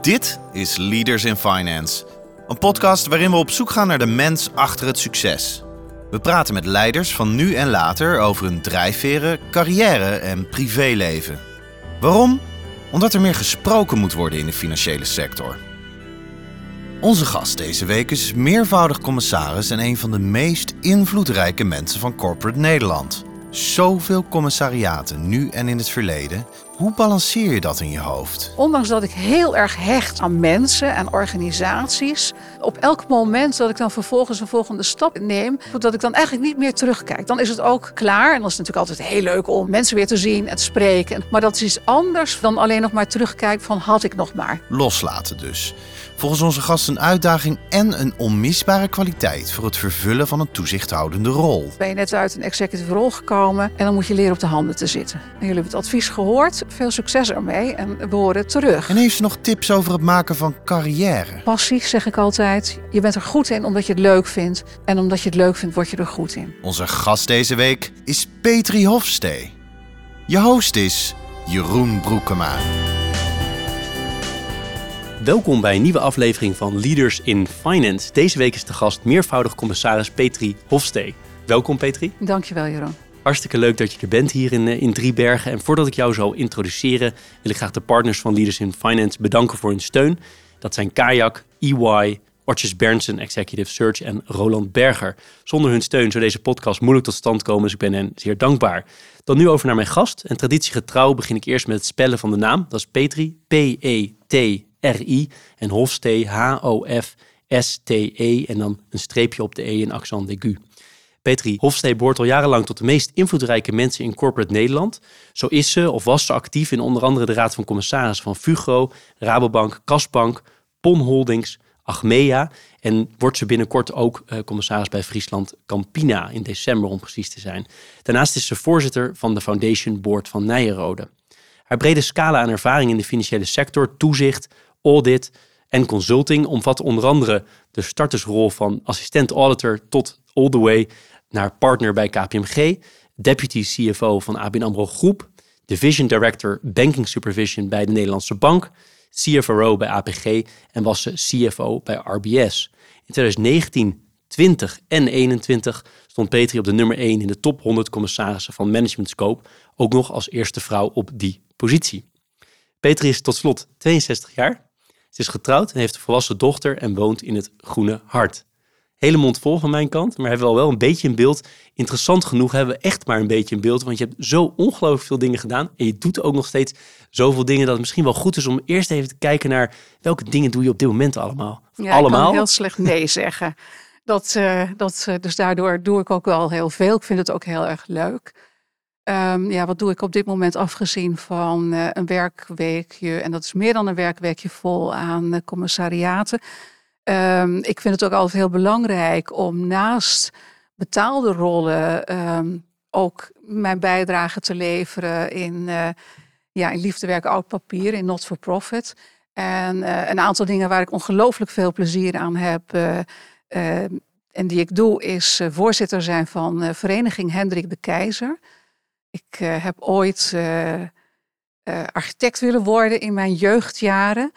Dit is Leaders in Finance, een podcast waarin we op zoek gaan naar de mens achter het succes. We praten met leiders van nu en later over hun drijfveren, carrière en privéleven. Waarom? Omdat er meer gesproken moet worden in de financiële sector. Onze gast deze week is meervoudig commissaris en een van de meest invloedrijke mensen van corporate Nederland. Zoveel commissariaten, nu en in het verleden. Hoe balanceer je dat in je hoofd? Ondanks dat ik heel erg hecht aan mensen en organisaties, op elk moment dat ik dan vervolgens een volgende stap neem, dat ik dan eigenlijk niet meer terugkijk. Dan is het ook klaar. En dat is natuurlijk altijd heel leuk om mensen weer te zien en te spreken. Maar dat is iets anders dan alleen nog maar terugkijken van had ik nog maar. Loslaten dus. Volgens onze gast een uitdaging en een onmisbare kwaliteit voor het vervullen van een toezichthoudende rol. Ben je net uit een executive rol gekomen en dan moet je leren op de handen te zitten. En jullie hebben het advies gehoord. Veel succes ermee en we horen terug. En heeft ze nog tips over het maken van carrière? Passie, zeg ik altijd. Je bent er goed in omdat je het leuk vindt. En omdat je het leuk vindt, word je er goed in. Onze gast deze week is Petri Hofstee. Je host is Jeroen Broekema. Welkom bij een nieuwe aflevering van Leaders in Finance. Deze week is de gast meervoudig commissaris Petri Hofstee. Welkom Petri. Dankjewel Jeroen. Hartstikke leuk dat je er bent hier in, in Driebergen. En voordat ik jou zou introduceren, wil ik graag de partners van Leaders in Finance bedanken voor hun steun. Dat zijn Kayak, EY, Ortjes Berndsen, Executive Search en Roland Berger. Zonder hun steun zou deze podcast moeilijk tot stand komen, dus ik ben hen zeer dankbaar. Dan nu over naar mijn gast. En traditiegetrouw begin ik eerst met het spellen van de naam. Dat is Petri, P-E-T-R-I en Hofstee, H-O-F-S-T-E en dan een streepje op de E in accent aigu. Petri Hofstee behoort al jarenlang tot de meest invloedrijke mensen in corporate Nederland. Zo is ze of was ze actief in onder andere de Raad van Commissarissen van Fugro, Rabobank, Kasbank, Pon Holdings, Achmea. En wordt ze binnenkort ook uh, commissaris bij Friesland Campina in december om precies te zijn. Daarnaast is ze voorzitter van de Foundation Board van Nijenrode. Haar brede scala aan ervaring in de financiële sector, toezicht, audit en consulting omvat onder andere de startersrol van assistent auditor tot all the way naar partner bij KPMG, deputy CFO van ABN AMRO Groep, division director banking supervision bij de Nederlandse Bank, CFRO bij APG en was ze CFO bij RBS. In 2019, 20 en 21 stond Petri op de nummer 1 in de top 100 commissarissen van Management Scope, ook nog als eerste vrouw op die positie. Petri is tot slot 62 jaar. Ze is getrouwd en heeft een volwassen dochter en woont in het Groene Hart hele mond vol van mijn kant. Maar hebben we al wel een beetje een beeld. Interessant genoeg hebben we echt maar een beetje een beeld. Want je hebt zo ongelooflijk veel dingen gedaan. En je doet ook nog steeds zoveel dingen dat het misschien wel goed is om eerst even te kijken naar welke dingen doe je op dit moment allemaal. Ja, allemaal. Ik kan heel slecht nee zeggen. Dat, uh, dat, uh, dus daardoor doe ik ook wel heel veel. Ik vind het ook heel erg leuk. Um, ja, wat doe ik op dit moment afgezien van uh, een werkweekje? En dat is meer dan een werkweekje vol aan commissariaten. Um, ik vind het ook altijd heel belangrijk om naast betaalde rollen um, ook mijn bijdrage te leveren in, uh, ja, in liefdewerk oud papier, in not for profit. En een aantal dingen waar ik ongelooflijk veel plezier aan heb en die ik doe, is voorzitter zijn van Vereniging Hendrik de Keizer. Ik heb ooit architect willen worden in mijn jeugdjaren.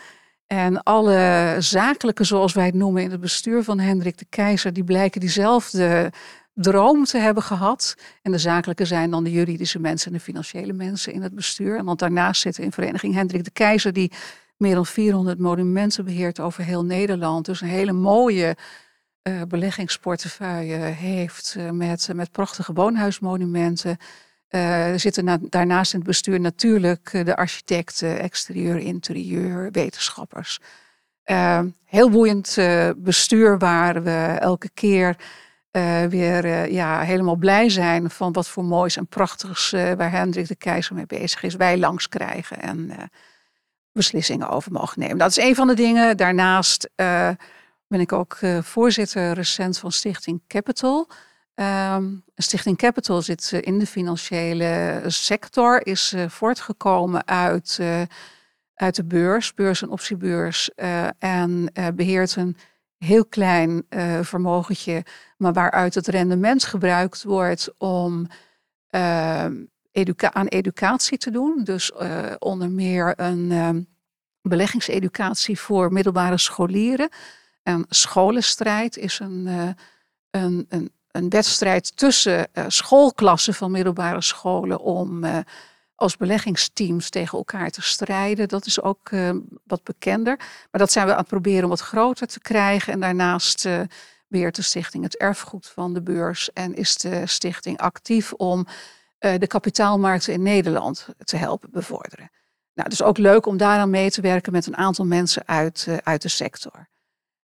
En alle zakelijke, zoals wij het noemen in het bestuur van Hendrik de Keizer, die blijken diezelfde droom te hebben gehad. En de zakelijke zijn dan de juridische mensen en de financiële mensen in het bestuur. En want daarnaast zitten in vereniging Hendrik de Keizer, die meer dan 400 monumenten beheert over heel Nederland. Dus een hele mooie beleggingsportefeuille heeft met, met prachtige woonhuismonumenten. Uh, er zitten daarnaast in het bestuur natuurlijk de architecten, exterieur, interieur, wetenschappers. Uh, heel boeiend bestuur waar we elke keer weer ja, helemaal blij zijn van wat voor moois en prachtigs waar Hendrik de Keizer mee bezig is. Wij langs krijgen en beslissingen over mogen nemen. Dat is een van de dingen. Daarnaast ben ik ook voorzitter recent van Stichting Capital. Um, Stichting Capital zit in de financiële sector, is uh, voortgekomen uit, uh, uit de beurs, beurs- en optiebeurs, en beheert een heel klein vermogentje, maar waaruit het rendement gebruikt wordt om ehm, aan educatie te doen. Dus onder meer een, um, beleggingseducatie voor middelbare scholieren. En scholenstrijd is een, een, een, een wedstrijd tussen schoolklassen van middelbare scholen om als beleggingsteams tegen elkaar te strijden. Dat is ook wat bekender. Maar dat zijn we aan het proberen om wat groter te krijgen. En daarnaast beheert de stichting het erfgoed van de beurs en is de stichting actief om de kapitaalmarkten in Nederland te helpen bevorderen. Nou, is ook leuk om daaraan mee te werken met een aantal mensen uit, uit de sector.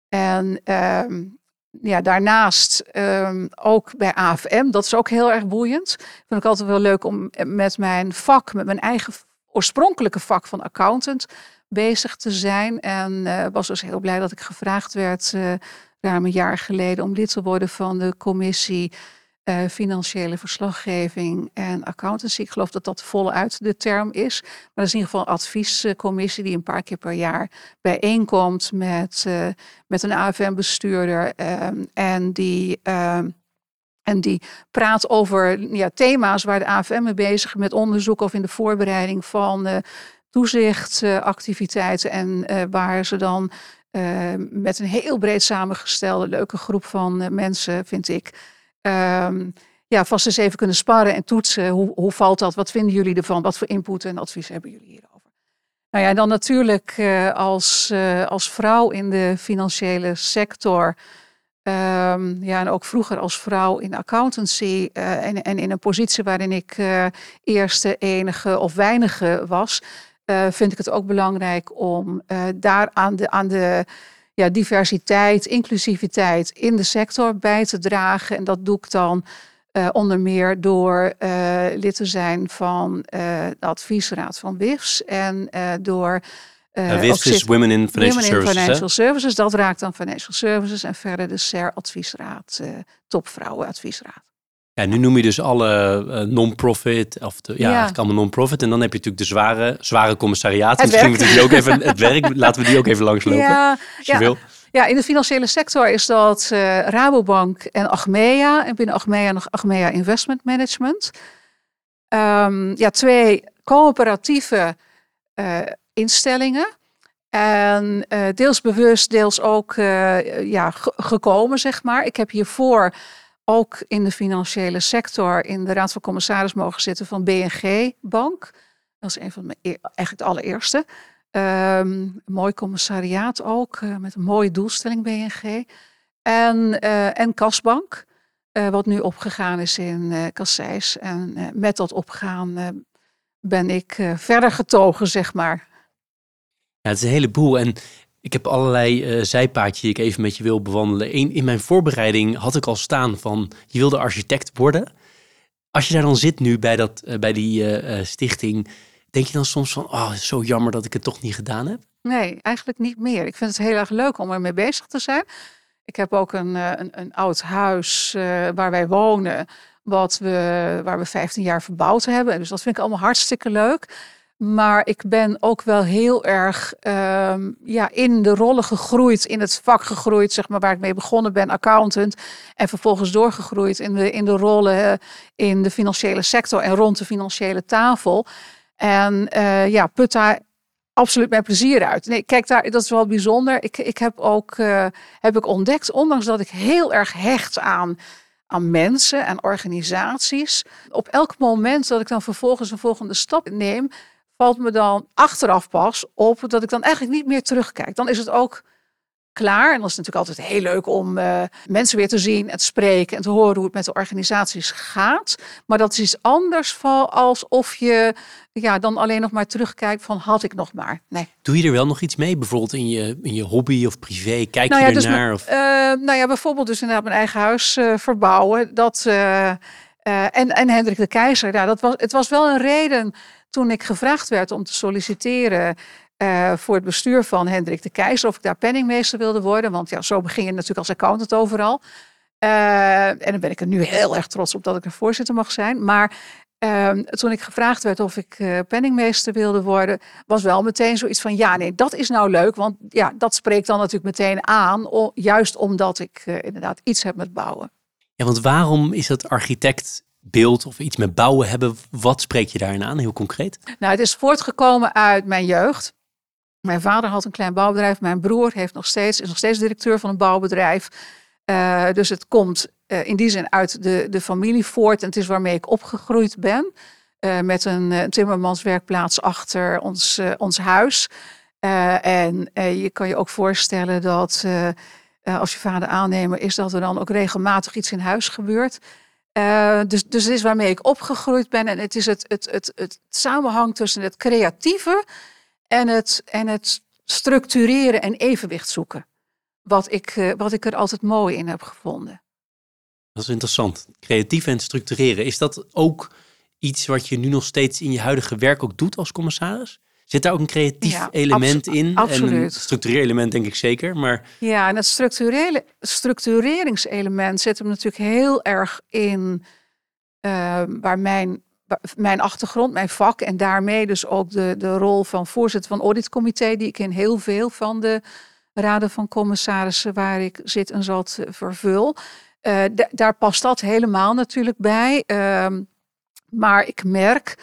En um, ja, daarnaast um, ook bij AFM, dat is ook heel erg boeiend. Vind ik altijd wel leuk om met mijn vak, met mijn eigen oorspronkelijke vak van accountant bezig te zijn. En uh, was dus heel blij dat ik gevraagd werd ruim een jaar geleden om lid te worden van de commissie uh, financiële verslaggeving en accountancy. Ik geloof dat dat voluit de term is. Maar dat is in ieder geval een adviescommissie die een paar keer per jaar bijeenkomt met, uh, met een AFM-bestuurder. Uh, en die. Ehm, en die praat over ja, thema's waar de AFM mee bezig is met onderzoek of in de voorbereiding van uh, toezichtactiviteiten. en waar ze dan Ehm, met een heel breed samengestelde, leuke groep van mensen, vind ik. Um, ja, vast eens even kunnen sparren en toetsen. Hoe, hoe valt dat? Wat vinden jullie ervan? Wat voor input en advies hebben jullie hierover? Nou ja, en dan natuurlijk uh, als, uh, als vrouw in de financiële sector. Um, ja, en ook vroeger als vrouw in accountancy en, en in een positie waarin ik eerste, enige of weinige was, vind ik het ook belangrijk om daar aan de, aan de ja, diversiteit, inclusiviteit in de sector bij te dragen. En dat doe ik dan uh, onder meer door lid te zijn van de adviesraad van WIFS en door. Uh, WIFS is Women in Financial Women Services. In Financial Services. Dat raakt dan Financial Services en verder de SER adviesraad, topvrouwen adviesraad. Ja, nu noem je dus alle uh, non-profit, of de, ja, ja. allemaal non-profit. En dan heb je natuurlijk de zware, zware commissariaten. Misschien moeten we die ook even, het werk, laten we die ook even langslopen, ja, als je ja. wil. Ja, in de financiële sector is dat uh, Rabobank en Achmea. En binnen Achmea nog Achmea Investment Management. Um, ja, twee coöperatieve uh, instellingen. En deels bewust, deels ook ja, gekomen, zeg maar. Ik heb hiervoor ook in de financiële sector in de Raad van Commissaris mogen zitten van BNG Bank. Dat is een van mijn eigenlijk het allereerste. Een mooi commissariaat ook, uh, met een mooie doelstelling BNG. En, uh, en Kasbank, uh, wat nu opgegaan is in Kasseis. En met dat opgaan ben ik verder getogen, zeg maar. Ja, het is een heleboel. En ik heb allerlei uh, zijpaadjes die ik even met je wil bewandelen. In mijn voorbereiding had ik al staan van je wilde architect worden. Als je daar dan zit nu bij, dat, uh, bij die uh, stichting, denk je dan soms van, oh, zo jammer dat ik het toch niet gedaan heb? Nee, eigenlijk niet meer. Ik vind het heel erg leuk om ermee bezig te zijn. Ik heb ook een, een, een oud huis waar wij wonen, wat we, waar we 15 jaar verbouwd hebben. Dus dat vind ik allemaal hartstikke leuk. Maar ik ben ook wel heel erg um, ja, in de rollen gegroeid, in het vak gegroeid, zeg maar, waar ik mee begonnen ben, accountant. En vervolgens doorgegroeid in de, in de rollen in de financiële sector en rond de financiële tafel. En uh, ja, put daar absoluut mijn plezier uit. Nee, kijk, daar, dat is wel bijzonder. Ik, ik heb ook uh, heb ik ontdekt, ondanks dat ik heel erg hecht aan aan mensen en organisaties. Op elk moment dat ik dan vervolgens een volgende stap neem, valt me dan achteraf pas op dat ik dan eigenlijk niet meer terugkijk. Dan is het ook klaar. En dat is natuurlijk altijd heel leuk om uh, mensen weer te zien en te spreken en te horen hoe het met de organisaties gaat. Maar dat is iets anders van alsof je ja, dan alleen nog maar terugkijkt van had ik nog maar. Nee. Doe je er wel nog iets mee? Bijvoorbeeld in je, in je hobby of privé? Kijk nou ja, je ernaar? Dus, uh, nou ja, bijvoorbeeld dus inderdaad mijn eigen huis uh, verbouwen. Dat, en, en Hendrik de Keizer, ja, dat was, het was wel een reden toen ik gevraagd werd om te solliciteren uh, voor het bestuur van Hendrik de Keizer, of ik daar penningmeester wilde worden. Want ja, zo begin je natuurlijk als accountant overal. Uh, en dan ben ik er nu heel erg trots op dat ik er voorzitter mag zijn. Maar uh, toen ik gevraagd werd of ik uh, penningmeester wilde worden, was wel meteen zoiets van: ja, nee, dat is nou leuk. Want ja, dat spreekt dan natuurlijk meteen aan, o, juist omdat ik inderdaad iets heb met bouwen. Ja, want waarom is dat architect beeld of iets met bouwen hebben. Wat spreek je daarin aan, heel concreet? Nou, het is voortgekomen uit mijn jeugd. Mijn vader had een klein bouwbedrijf. Mijn broer heeft nog steeds, is nog steeds directeur van een bouwbedrijf. Uh, dus het komt uh, in die zin uit de, de familie voort. En het is waarmee ik opgegroeid ben. Uh, met een, een timmermanswerkplaats achter ons, ons huis. en je kan je ook voorstellen dat als je vader aannemer is, dat er dan ook regelmatig iets in huis gebeurt. Dus, dus het is waarmee ik opgegroeid ben. En het is het, het, het, het samenhang tussen het creatieve en het, en het structureren en evenwicht zoeken. Wat ik, uh, wat ik er altijd mooi in heb gevonden. Dat is interessant. Creatief en structureren. Is dat ook iets wat je nu nog steeds in je huidige werk ook doet als commissaris? Zit daar ook een creatief ja, element in? Absoluut. En een structureelement denk ik zeker. Maar... Ja, en het structurele, structureringselement zit hem natuurlijk heel erg in uh, waar mijn mijn achtergrond, mijn vak en daarmee dus ook de, de rol van voorzitter van auditcomité, die ik in heel veel van de raden van commissarissen waar ik zit en zat vervul. Uh, daar past dat helemaal natuurlijk bij. Uh, maar ik merk,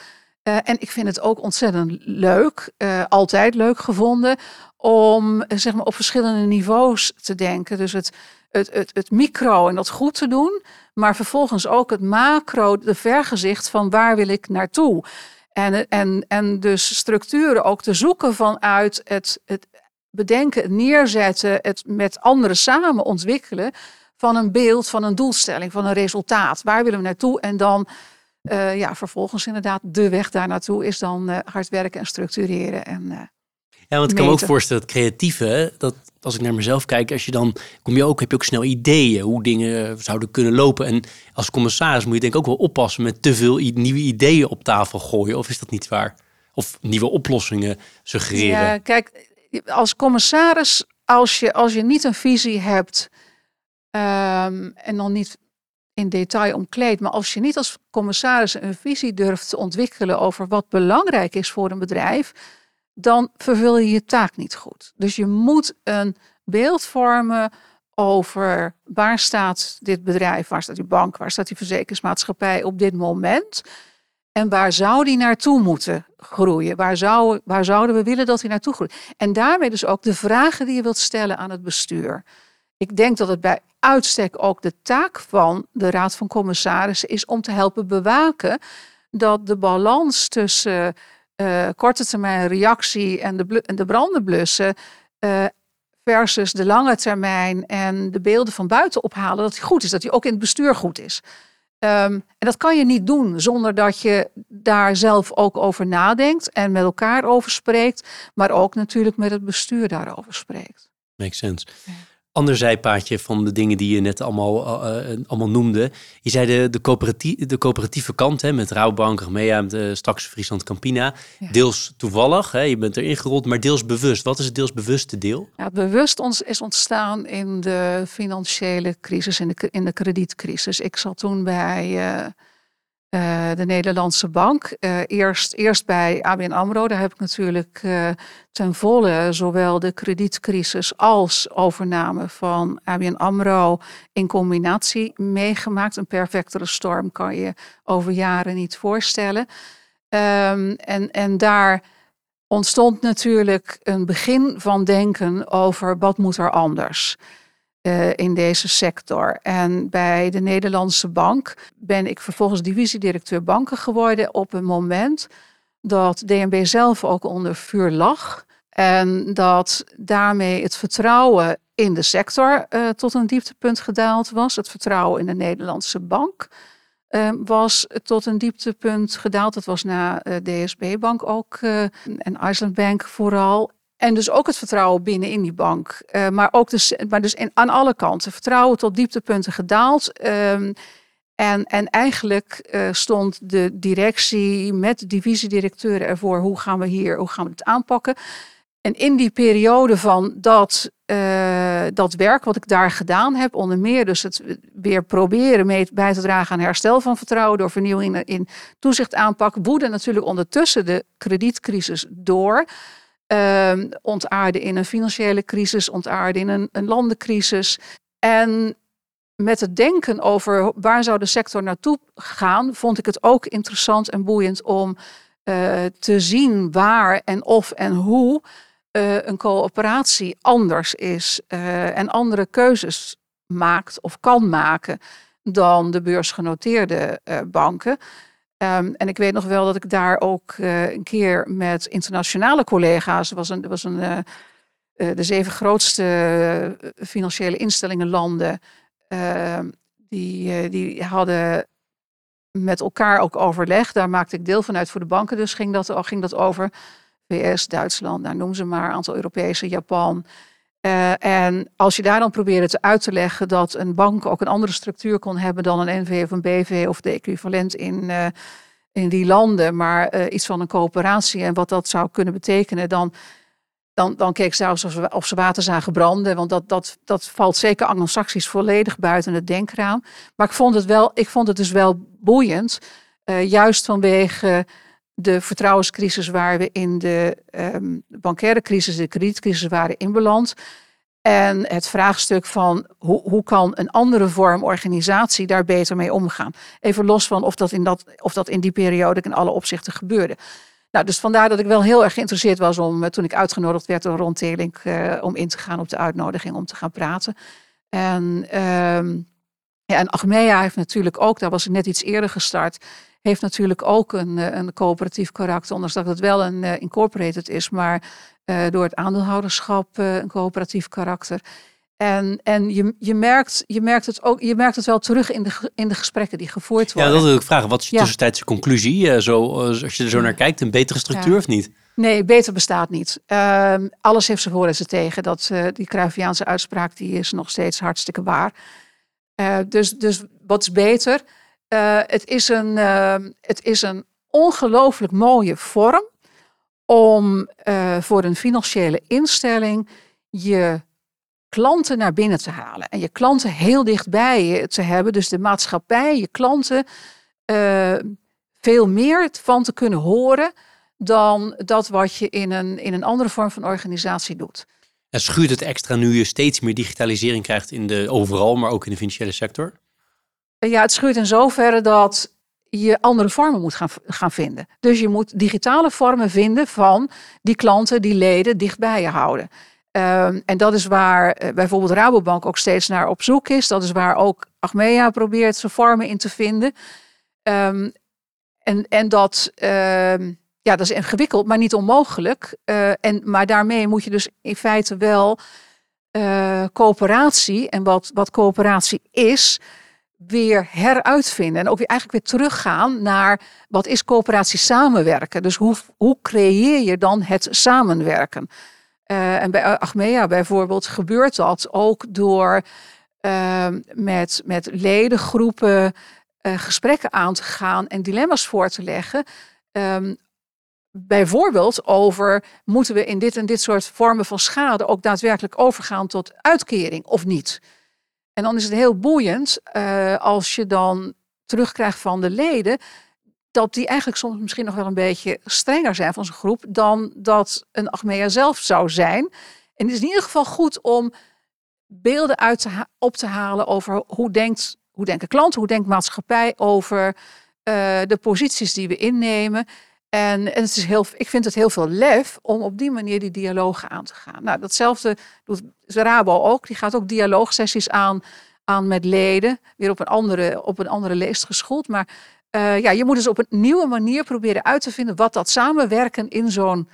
uh, en ik vind het ook ontzettend leuk, eh, altijd leuk gevonden, om zeg maar, op verschillende niveaus te denken. Dus het, het, het, het micro en dat goed te doen, maar vervolgens ook het macro, de vergezicht van waar wil ik naartoe. En, en, en dus structuren ook te zoeken vanuit het, het bedenken, het neerzetten, het met anderen samen ontwikkelen van een beeld, van een doelstelling, van een resultaat. Waar willen we naartoe? En dan uh, ja, vervolgens inderdaad de weg daar naartoe is dan uh, hard werken en structureren. En, uh, ja, want ik kan me ook voorstellen dat creatieve, dat als ik naar mezelf kijk, als je dan kom je ook, heb je ook snel ideeën hoe dingen zouden kunnen lopen. En als commissaris moet je denk ik ook wel oppassen met te veel nieuwe ideeën op tafel gooien. Of is dat niet waar? Of nieuwe oplossingen suggereren? Ja, kijk, als commissaris, als je, als je niet een visie hebt um, en dan niet in detail omkleed, maar als je niet als commissaris een visie durft te ontwikkelen over wat belangrijk is voor een bedrijf, dan vervul je je taak niet goed. Dus je moet een beeld vormen over waar staat dit bedrijf, waar staat die bank, waar staat die verzekeringsmaatschappij op dit moment. En waar zou die naartoe moeten groeien? Waar, zou, waar zouden we willen dat hij naartoe groeit? En daarmee dus ook de vragen die je wilt stellen aan het bestuur. Ik denk dat het bij uitstek ook de taak van de Raad van Commissarissen is om te helpen bewaken dat de balans tussen uh, korte termijn reactie en de, en de branden blussen. Uh, versus de lange termijn en de beelden van buiten ophalen, dat die goed is, dat die ook in het bestuur goed is. Um, en dat kan je niet doen zonder dat je daar zelf ook over nadenkt en met elkaar over spreekt, maar ook natuurlijk met het bestuur daarover spreekt. Makes sense. Ja ander zijpaadje van de dingen die je net allemaal, uh, allemaal noemde. Je zei de, de, coöperatieve, de coöperatieve kant hè, met Rouwbank, Remea, de, straks Friesland Campina. Deels toevallig, hè, je bent erin gerold, maar deels bewust. Wat is het deels bewuste deel? Ja, bewust ons is ontstaan in de financiële crisis, in de, in de kredietcrisis. Ik zat toen bij... Uh, uh, de Nederlandse Bank. Uh, eerst, eerst bij ABN AMRO. Daar heb ik natuurlijk uh, ten volle zowel de kredietcrisis als overname van ABN AMRO in combinatie meegemaakt. Een perfectere storm kan je over jaren niet voorstellen. Um, en, en daar ontstond natuurlijk een begin van denken over wat moet er anders. Uh, in deze sector. En bij de Nederlandse Bank ben ik vervolgens divisiedirecteur banken geworden op een moment dat DNB zelf ook onder vuur lag. En dat daarmee het vertrouwen in de sector uh, tot een dieptepunt gedaald was. Het vertrouwen in de Nederlandse bank uh, was tot een dieptepunt gedaald. Dat was na DSB Bank ook en Iceland Bank vooral. En dus ook het vertrouwen binnen in die bank. Uh, maar ook dus, maar dus in, aan alle kanten. Vertrouwen tot dieptepunten gedaald. Um, en, en eigenlijk uh, stond de directie met de divisiedirecteuren ervoor. Hoe gaan we hier, hoe gaan we het aanpakken? En in die periode van dat, uh, dat werk wat ik daar gedaan heb, onder meer dus het weer proberen mee bij te dragen aan herstel van vertrouwen door vernieuwing in toezicht aanpakken, woedde natuurlijk ondertussen de kredietcrisis door uh, ontaarde in een financiële crisis, ontaarde in een, een landencrisis. En met het denken over waar zou de sector naartoe gaan, vond ik het ook interessant en boeiend om uh, te zien waar en of en hoe een coöperatie anders is en andere keuzes maakt of kan maken dan de beursgenoteerde banken. Ehm, en ik weet nog wel dat ik daar ook een keer met internationale collega's, was een, was een de zeven grootste financiële instellingen landen, ehm, die, die hadden met elkaar ook overleg. Daar maakte ik deel van uit voor de banken. Dus ging dat, ging dat over VS, Duitsland, nou, noem ze maar, een aantal Europese, Japan. Uh, en als je daar dan probeerde uit te leggen dat een bank ook een andere structuur kon hebben dan een NV of een BV of de equivalent in, uh, in die landen, maar uh, iets van een coöperatie en wat dat zou kunnen betekenen, dan dan, dan keek ik zelfs of, ze water zagen branden. Want dat, dat, dat valt zeker anglo-saxisch volledig buiten het denkraam. Maar ik vond het, wel, ik vond het dus wel boeiend. Juist vanwege de vertrouwenscrisis waar we in de um, bankaire crisis, de kredietcrisis waren inbeland. En het vraagstuk van hoe, hoe kan een andere vorm organisatie daar beter mee omgaan. Even los van of dat in, dat, of dat in die periode in alle opzichten gebeurde. Nou, dus vandaar dat ik wel heel erg geïnteresseerd was om, eh, toen ik uitgenodigd werd door Ron Telink, uh, om in te gaan op de uitnodiging om te gaan praten. En, um, ja, en Achmea heeft natuurlijk ook, daar was ik net iets eerder gestart, heeft natuurlijk ook een, eh, een coöperatief karakter, ondanks dat het wel een uh, incorporated is, maar uh, door het aandeelhouderschap een coöperatief karakter. En, en je, je, merkt, je, merkt het ook, je merkt het wel terug in de, in de gesprekken die gevoerd worden. Ja, dat wil ik vragen. Wat is je tussentijdse conclusie? Zo, als je er zo naar kijkt, een betere structuur of niet? Nee, beter bestaat niet. Uh, alles heeft zijn voor en zijn tegen. Dat, uh, die Cruyffiaanse uitspraak die is nog steeds hartstikke waar. Uh, dus, dus wat is beter? Het, is een, ehm, het is een ongelooflijk mooie vorm om voor een financiële instelling je klanten naar binnen te halen. En je klanten heel dichtbij te hebben. Dus de maatschappij, je klanten, uh, veel meer van te kunnen horen dan dat wat je in een, in een andere vorm van organisatie doet. En schuurt het extra nu je steeds meer digitalisering krijgt in de overal, maar ook in de financiële sector? Ja, het schuurt in zoverre dat je andere vormen moet gaan, gaan vinden. Dus je moet digitale vormen vinden van die klanten, die leden dichtbij je houden. Um, en dat is waar uh, bijvoorbeeld Rabobank ook steeds naar op zoek is. Dat is waar ook Achmea probeert zijn vormen in te vinden. Um, en, en dat, um, ja, dat is ingewikkeld, maar niet onmogelijk. Uh, en, maar daarmee moet je dus in feite wel uh, coöperatie en wat, wat coöperatie is, weer heruitvinden. En ook weer eigenlijk weer teruggaan naar wat is coöperatie samenwerken. Dus hoe, hoe creëer je dan het samenwerken? Uh, en bij Achmea bijvoorbeeld gebeurt dat ook door uh, met, met ledengroepen uh, gesprekken aan te gaan en dilemma's voor te leggen. Um, bijvoorbeeld over moeten we in dit en dit soort vormen van schade ook daadwerkelijk overgaan tot uitkering of niet. En dan is het heel boeiend uh, als je dan terugkrijgt van de leden dat die eigenlijk soms misschien nog wel een beetje strenger zijn van zijn groep dan dat een Achmea zelf zou zijn. En het is in ieder geval goed om beelden uit te op te halen over hoe, denkt, hoe denken klanten, hoe denkt maatschappij over uh, de posities die we innemen. En, en het is heel, ik vind het heel veel lef om op die manier die dialogen aan te gaan. Nou, datzelfde doet Rabo ook. Die gaat ook dialoogsessies aan, aan met leden. Weer op een andere, op een andere leest geschoold. Maar uh, ja, je moet dus op een nieuwe manier proberen uit te vinden wat dat samenwerken in zo'n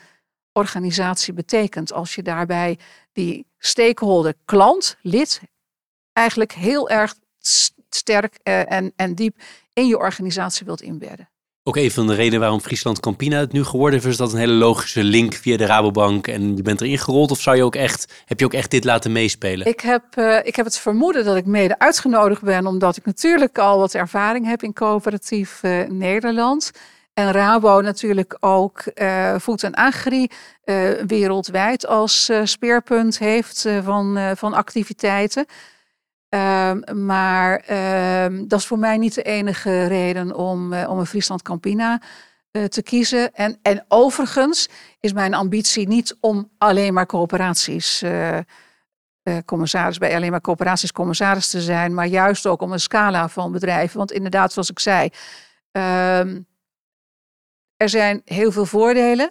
organisatie betekent. Als je daarbij die stakeholder, klant, lid, eigenlijk heel erg sterk uh, en, en diep in je organisatie wilt inbedden. Ook een van de redenen waarom Friesland Campina het nu geworden is, is dat een hele logische link via de Rabobank en je bent erin gerold? Of zou je ook echt, heb je ook echt dit laten meespelen? Ik heb, uh, ik heb het vermoeden dat ik mede uitgenodigd ben, omdat ik natuurlijk al wat ervaring heb in coöperatief uh, Nederland. En Rabo natuurlijk ook uh, voet en agri wereldwijd als speerpunt heeft van, van activiteiten. Um, maar um, dat is voor mij niet de enige reden om, uh, om een Friesland Campina uh, te kiezen. En, en overigens is mijn ambitie niet om alleen maar coöperaties, uh, commissaris, bij alleen maar coöperaties commissaris te zijn, maar juist ook om een scala van bedrijven. Want inderdaad, zoals ik zei, um, er zijn heel veel voordelen.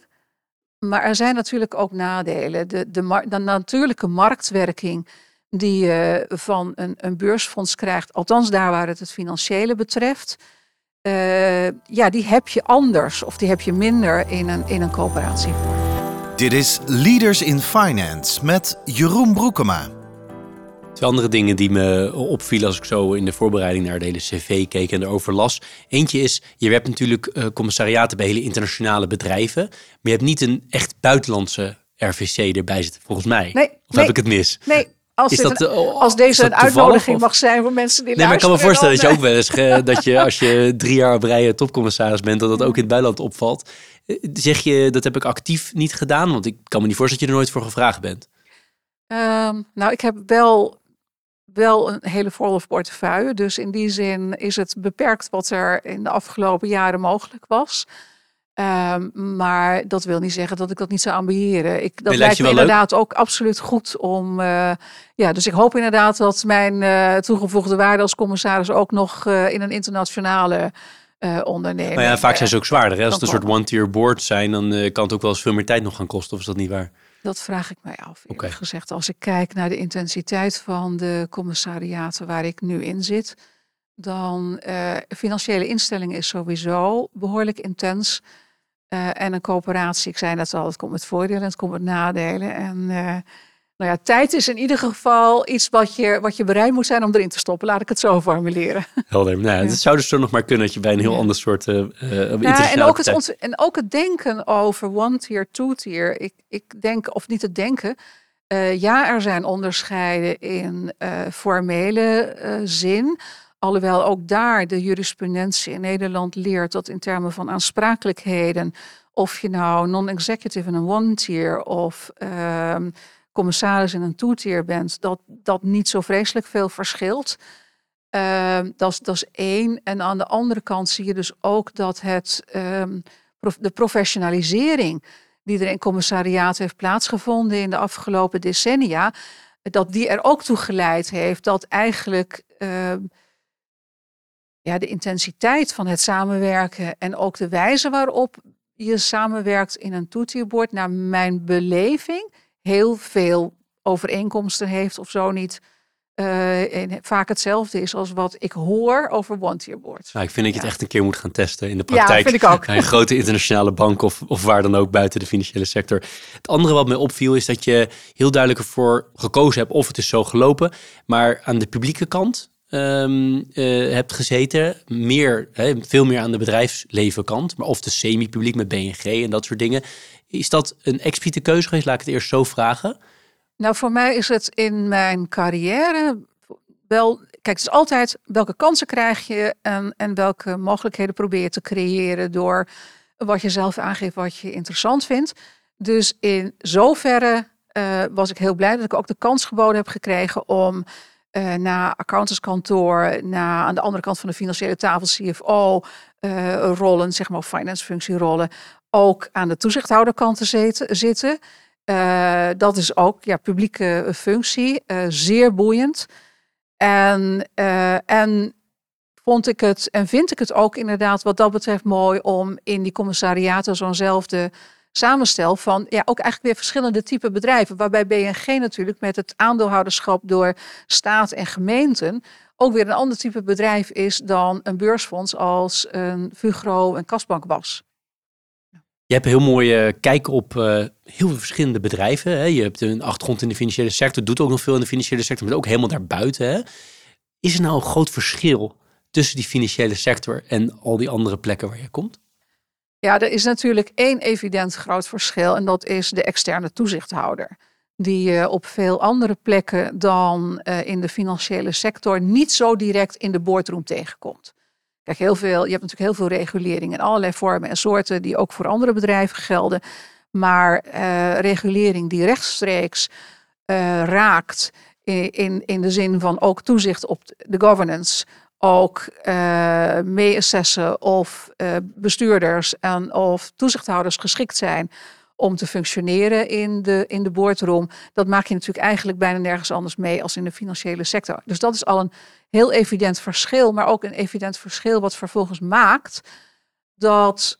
Maar er zijn natuurlijk ook nadelen. De, de, de natuurlijke marktwerking die je van een, een beursfonds krijgt, althans daar waar het het financiële betreft, uh, ja, die heb je anders of die heb je minder in een, in een coöperatievorm. Dit is Leaders in Finance met Jeroen Broekema. Twee andere dingen die me opvielen als ik zo in de voorbereiding naar de hele cv keek en erover las. Eentje is, je hebt natuurlijk uh, commissariaten bij hele internationale bedrijven, maar je hebt niet een echt buitenlandse RVC erbij zitten, volgens mij. Nee, of heb ik het mis? Nee, als, is dat, als deze een uitnodiging mag zijn voor mensen die nee, maar ik kan me voorstellen dat je ook wel eens dat je als je drie jaar op rij topcommissaris bent, dat dat ook in het buitenland opvalt. Eh, zeg je dat heb ik actief niet gedaan, want ik kan me niet voorstellen dat je er nooit voor gevraagd bent. Um, nou, ik heb wel wel een hele volle portefeuille. Dus in die zin is het beperkt wat er in de afgelopen jaren mogelijk was. Um, maar dat wil niet zeggen dat ik dat niet zou ambiëren. Ik, dat lijkt me inderdaad ook absoluut goed om. Uh, ja, dus ik hoop inderdaad dat mijn uh, toegevoegde waarde als commissaris ook nog uh, in een internationale onderneming. Maar ja, vaak zijn ze ook zwaarder. Hè? Als het een soort one-tier board zijn, dan kan het ook wel eens veel meer tijd nog gaan kosten. Of is dat niet waar? Dat vraag ik mij af. Okay. gezegd, als ik kijk naar de intensiteit van de commissariaten waar ik nu in zit, dan uh, financiële instelling is sowieso behoorlijk intens. Uh, en een coöperatie, ik zei net al, het komt met voordelen en het komt met nadelen. En uh, nou ja, tijd is in ieder geval iets wat je, wat je bereid moet zijn om erin te stoppen. Laat ik het zo formuleren. Helder. Nou, ja. Het zou dus zo nog maar kunnen dat je bij een heel ander soort uh, ja, en, ook het en ook het denken over one-tier, two-tier. Ik, ik denk, of niet het denken. Uh, ja, er zijn onderscheiden in formele zin. Alhoewel ook daar de jurisprudentie in Nederland leert dat in termen van aansprakelijkheden, of je nou non-executive in een one-tier of ehm, commissaris in een toetier bent, dat dat niet zo vreselijk veel verschilt. Uh, dat, is, dat is één. En aan de andere kant zie je dus ook dat het, um, de professionalisering die er in commissariaat heeft plaatsgevonden in de afgelopen decennia, dat die er ook toe geleid heeft dat eigenlijk ja, de intensiteit van het samenwerken en ook de wijze waarop je samenwerkt in een toetierbord, naar mijn beleving, heel veel overeenkomsten heeft of zo niet. Uh, en vaak hetzelfde is als wat ik hoor over one-tier boards. Nou, ik vind dat je het echt een keer moet gaan testen in de praktijk. Ja, vind ik ook. Bij een grote internationale bank of, of waar dan ook buiten de financiële sector. Het andere wat mij opviel is dat je heel duidelijk ervoor gekozen hebt of het is zo gelopen. Maar aan de publieke kant um, hebt gezeten. Meer, hè, veel meer aan de bedrijfslevenkant. Maar of de semi-publiek met BNG en dat soort dingen. Is dat een expliciete keuze geweest? Laat ik het eerst zo vragen. Nou, voor mij is het in mijn carrière wel. Kijk, het is altijd welke kansen krijg je en, en welke mogelijkheden probeer je te creëren door wat je zelf aangeeft, wat je interessant vindt. Dus in zoverre uh, was ik heel blij dat ik ook de kans geboden heb gekregen om uh, naar accountantskantoor, naar aan de andere kant van de financiële tafel CFO uh, rollen, zeg maar finance functierollen, ook aan de toezichthouderkant te zitten. Uh, dat is ook ja, publieke functie, zeer boeiend. En, en vond ik het en vind ik het ook inderdaad wat dat betreft mooi om in die commissariaten zo'nzelfde samenstel van ja, ook eigenlijk weer verschillende type bedrijven. Waarbij BNG natuurlijk met het aandeelhouderschap door staat en gemeenten ook weer een ander type bedrijf is dan een beursfonds als een Fugro en Kasbank was. Je hebt een heel mooie kijk op uh, heel veel verschillende bedrijven. Hè? Je hebt een achtergrond in de financiële sector, doet ook nog veel in de financiële sector, maar ook helemaal daarbuiten. Hè? Is er nou een groot verschil tussen die financiële sector en al die andere plekken waar je komt? Ja, er is natuurlijk één evident groot verschil en dat is de externe toezichthouder. Die je op veel andere plekken dan uh, in de financiële sector niet zo direct in de boardroom tegenkomt. Kijk, heel veel, je hebt natuurlijk heel veel regulering in allerlei vormen en soorten die ook voor andere bedrijven gelden. Maar uh, regulering die rechtstreeks raakt in, in, in de zin van ook toezicht op de governance, ook uh, of bestuurders en of toezichthouders geschikt zijn om te functioneren in de, in de boardroom. Dat maak je natuurlijk eigenlijk bijna nergens anders mee als in de financiële sector. Dus dat is al een heel evident verschil, maar ook een evident verschil wat vervolgens maakt dat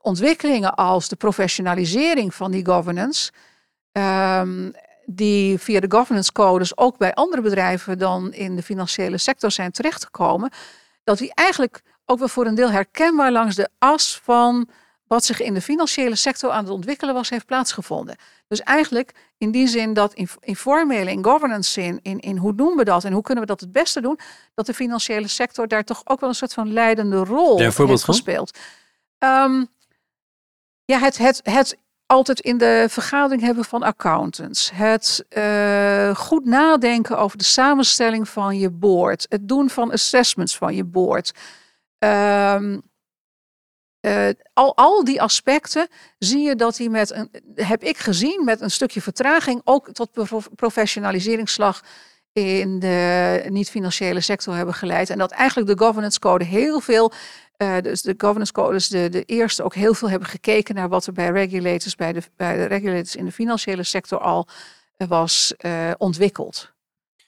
ontwikkelingen als de professionalisering van die governance, ehm, die via de governance codes ook bij andere bedrijven dan in de financiële sector zijn terechtgekomen, dat die eigenlijk ook wel voor een deel herkenbaar langs de as van wat zich in de financiële sector aan het ontwikkelen was, heeft plaatsgevonden. Dus eigenlijk in die zin dat in, informele, in governance zin, in, in hoe doen we dat en hoe kunnen we dat het beste doen, dat de financiële sector daar toch ook wel een soort van leidende rol heeft gespeeld. Um, ja, het, het, het altijd in de vergadering hebben van accountants. Het uh, goed nadenken over de samenstelling van je board. Het doen van assessments van je board. Um, uh, al, al die aspecten zie je dat die met een, heb ik gezien, met een stukje vertraging ook tot professionaliseringsslag in de niet-financiële sector hebben geleid. En dat eigenlijk de governance code heel veel, uh, dus de governance codes, de, de eerste ook heel veel hebben gekeken naar wat er bij regulators, bij de, bij de regulators in de financiële sector al uh, was uh, ontwikkeld.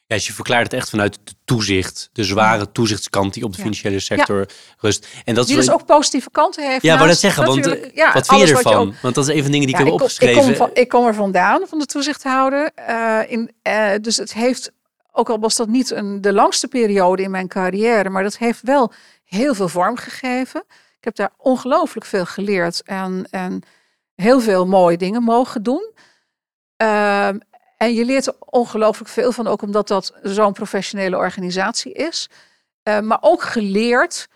Ja, dus je verklaart het echt vanuit de toezicht, de zware toezichtskant die op de financiële sector rust. En dat die dus ook positieve kanten heeft. Ja, maar dat zeggen, want ja, wat vind je ervan? Ook, want dat is een van de dingen die ik heb opgeschreven. Ik kom, van, ik kom er vandaan, van de toezichthouder. Uh, in, uh, dus het heeft, ook al was dat niet een, de langste periode in mijn carrière, maar dat heeft wel heel veel vorm gegeven. Ik heb daar ongelooflijk veel geleerd en, en heel veel mooie dingen mogen doen. Uh, en je leert er ongelooflijk veel van, ook omdat dat zo'n professionele organisatie is. Uh, maar ook geleerd,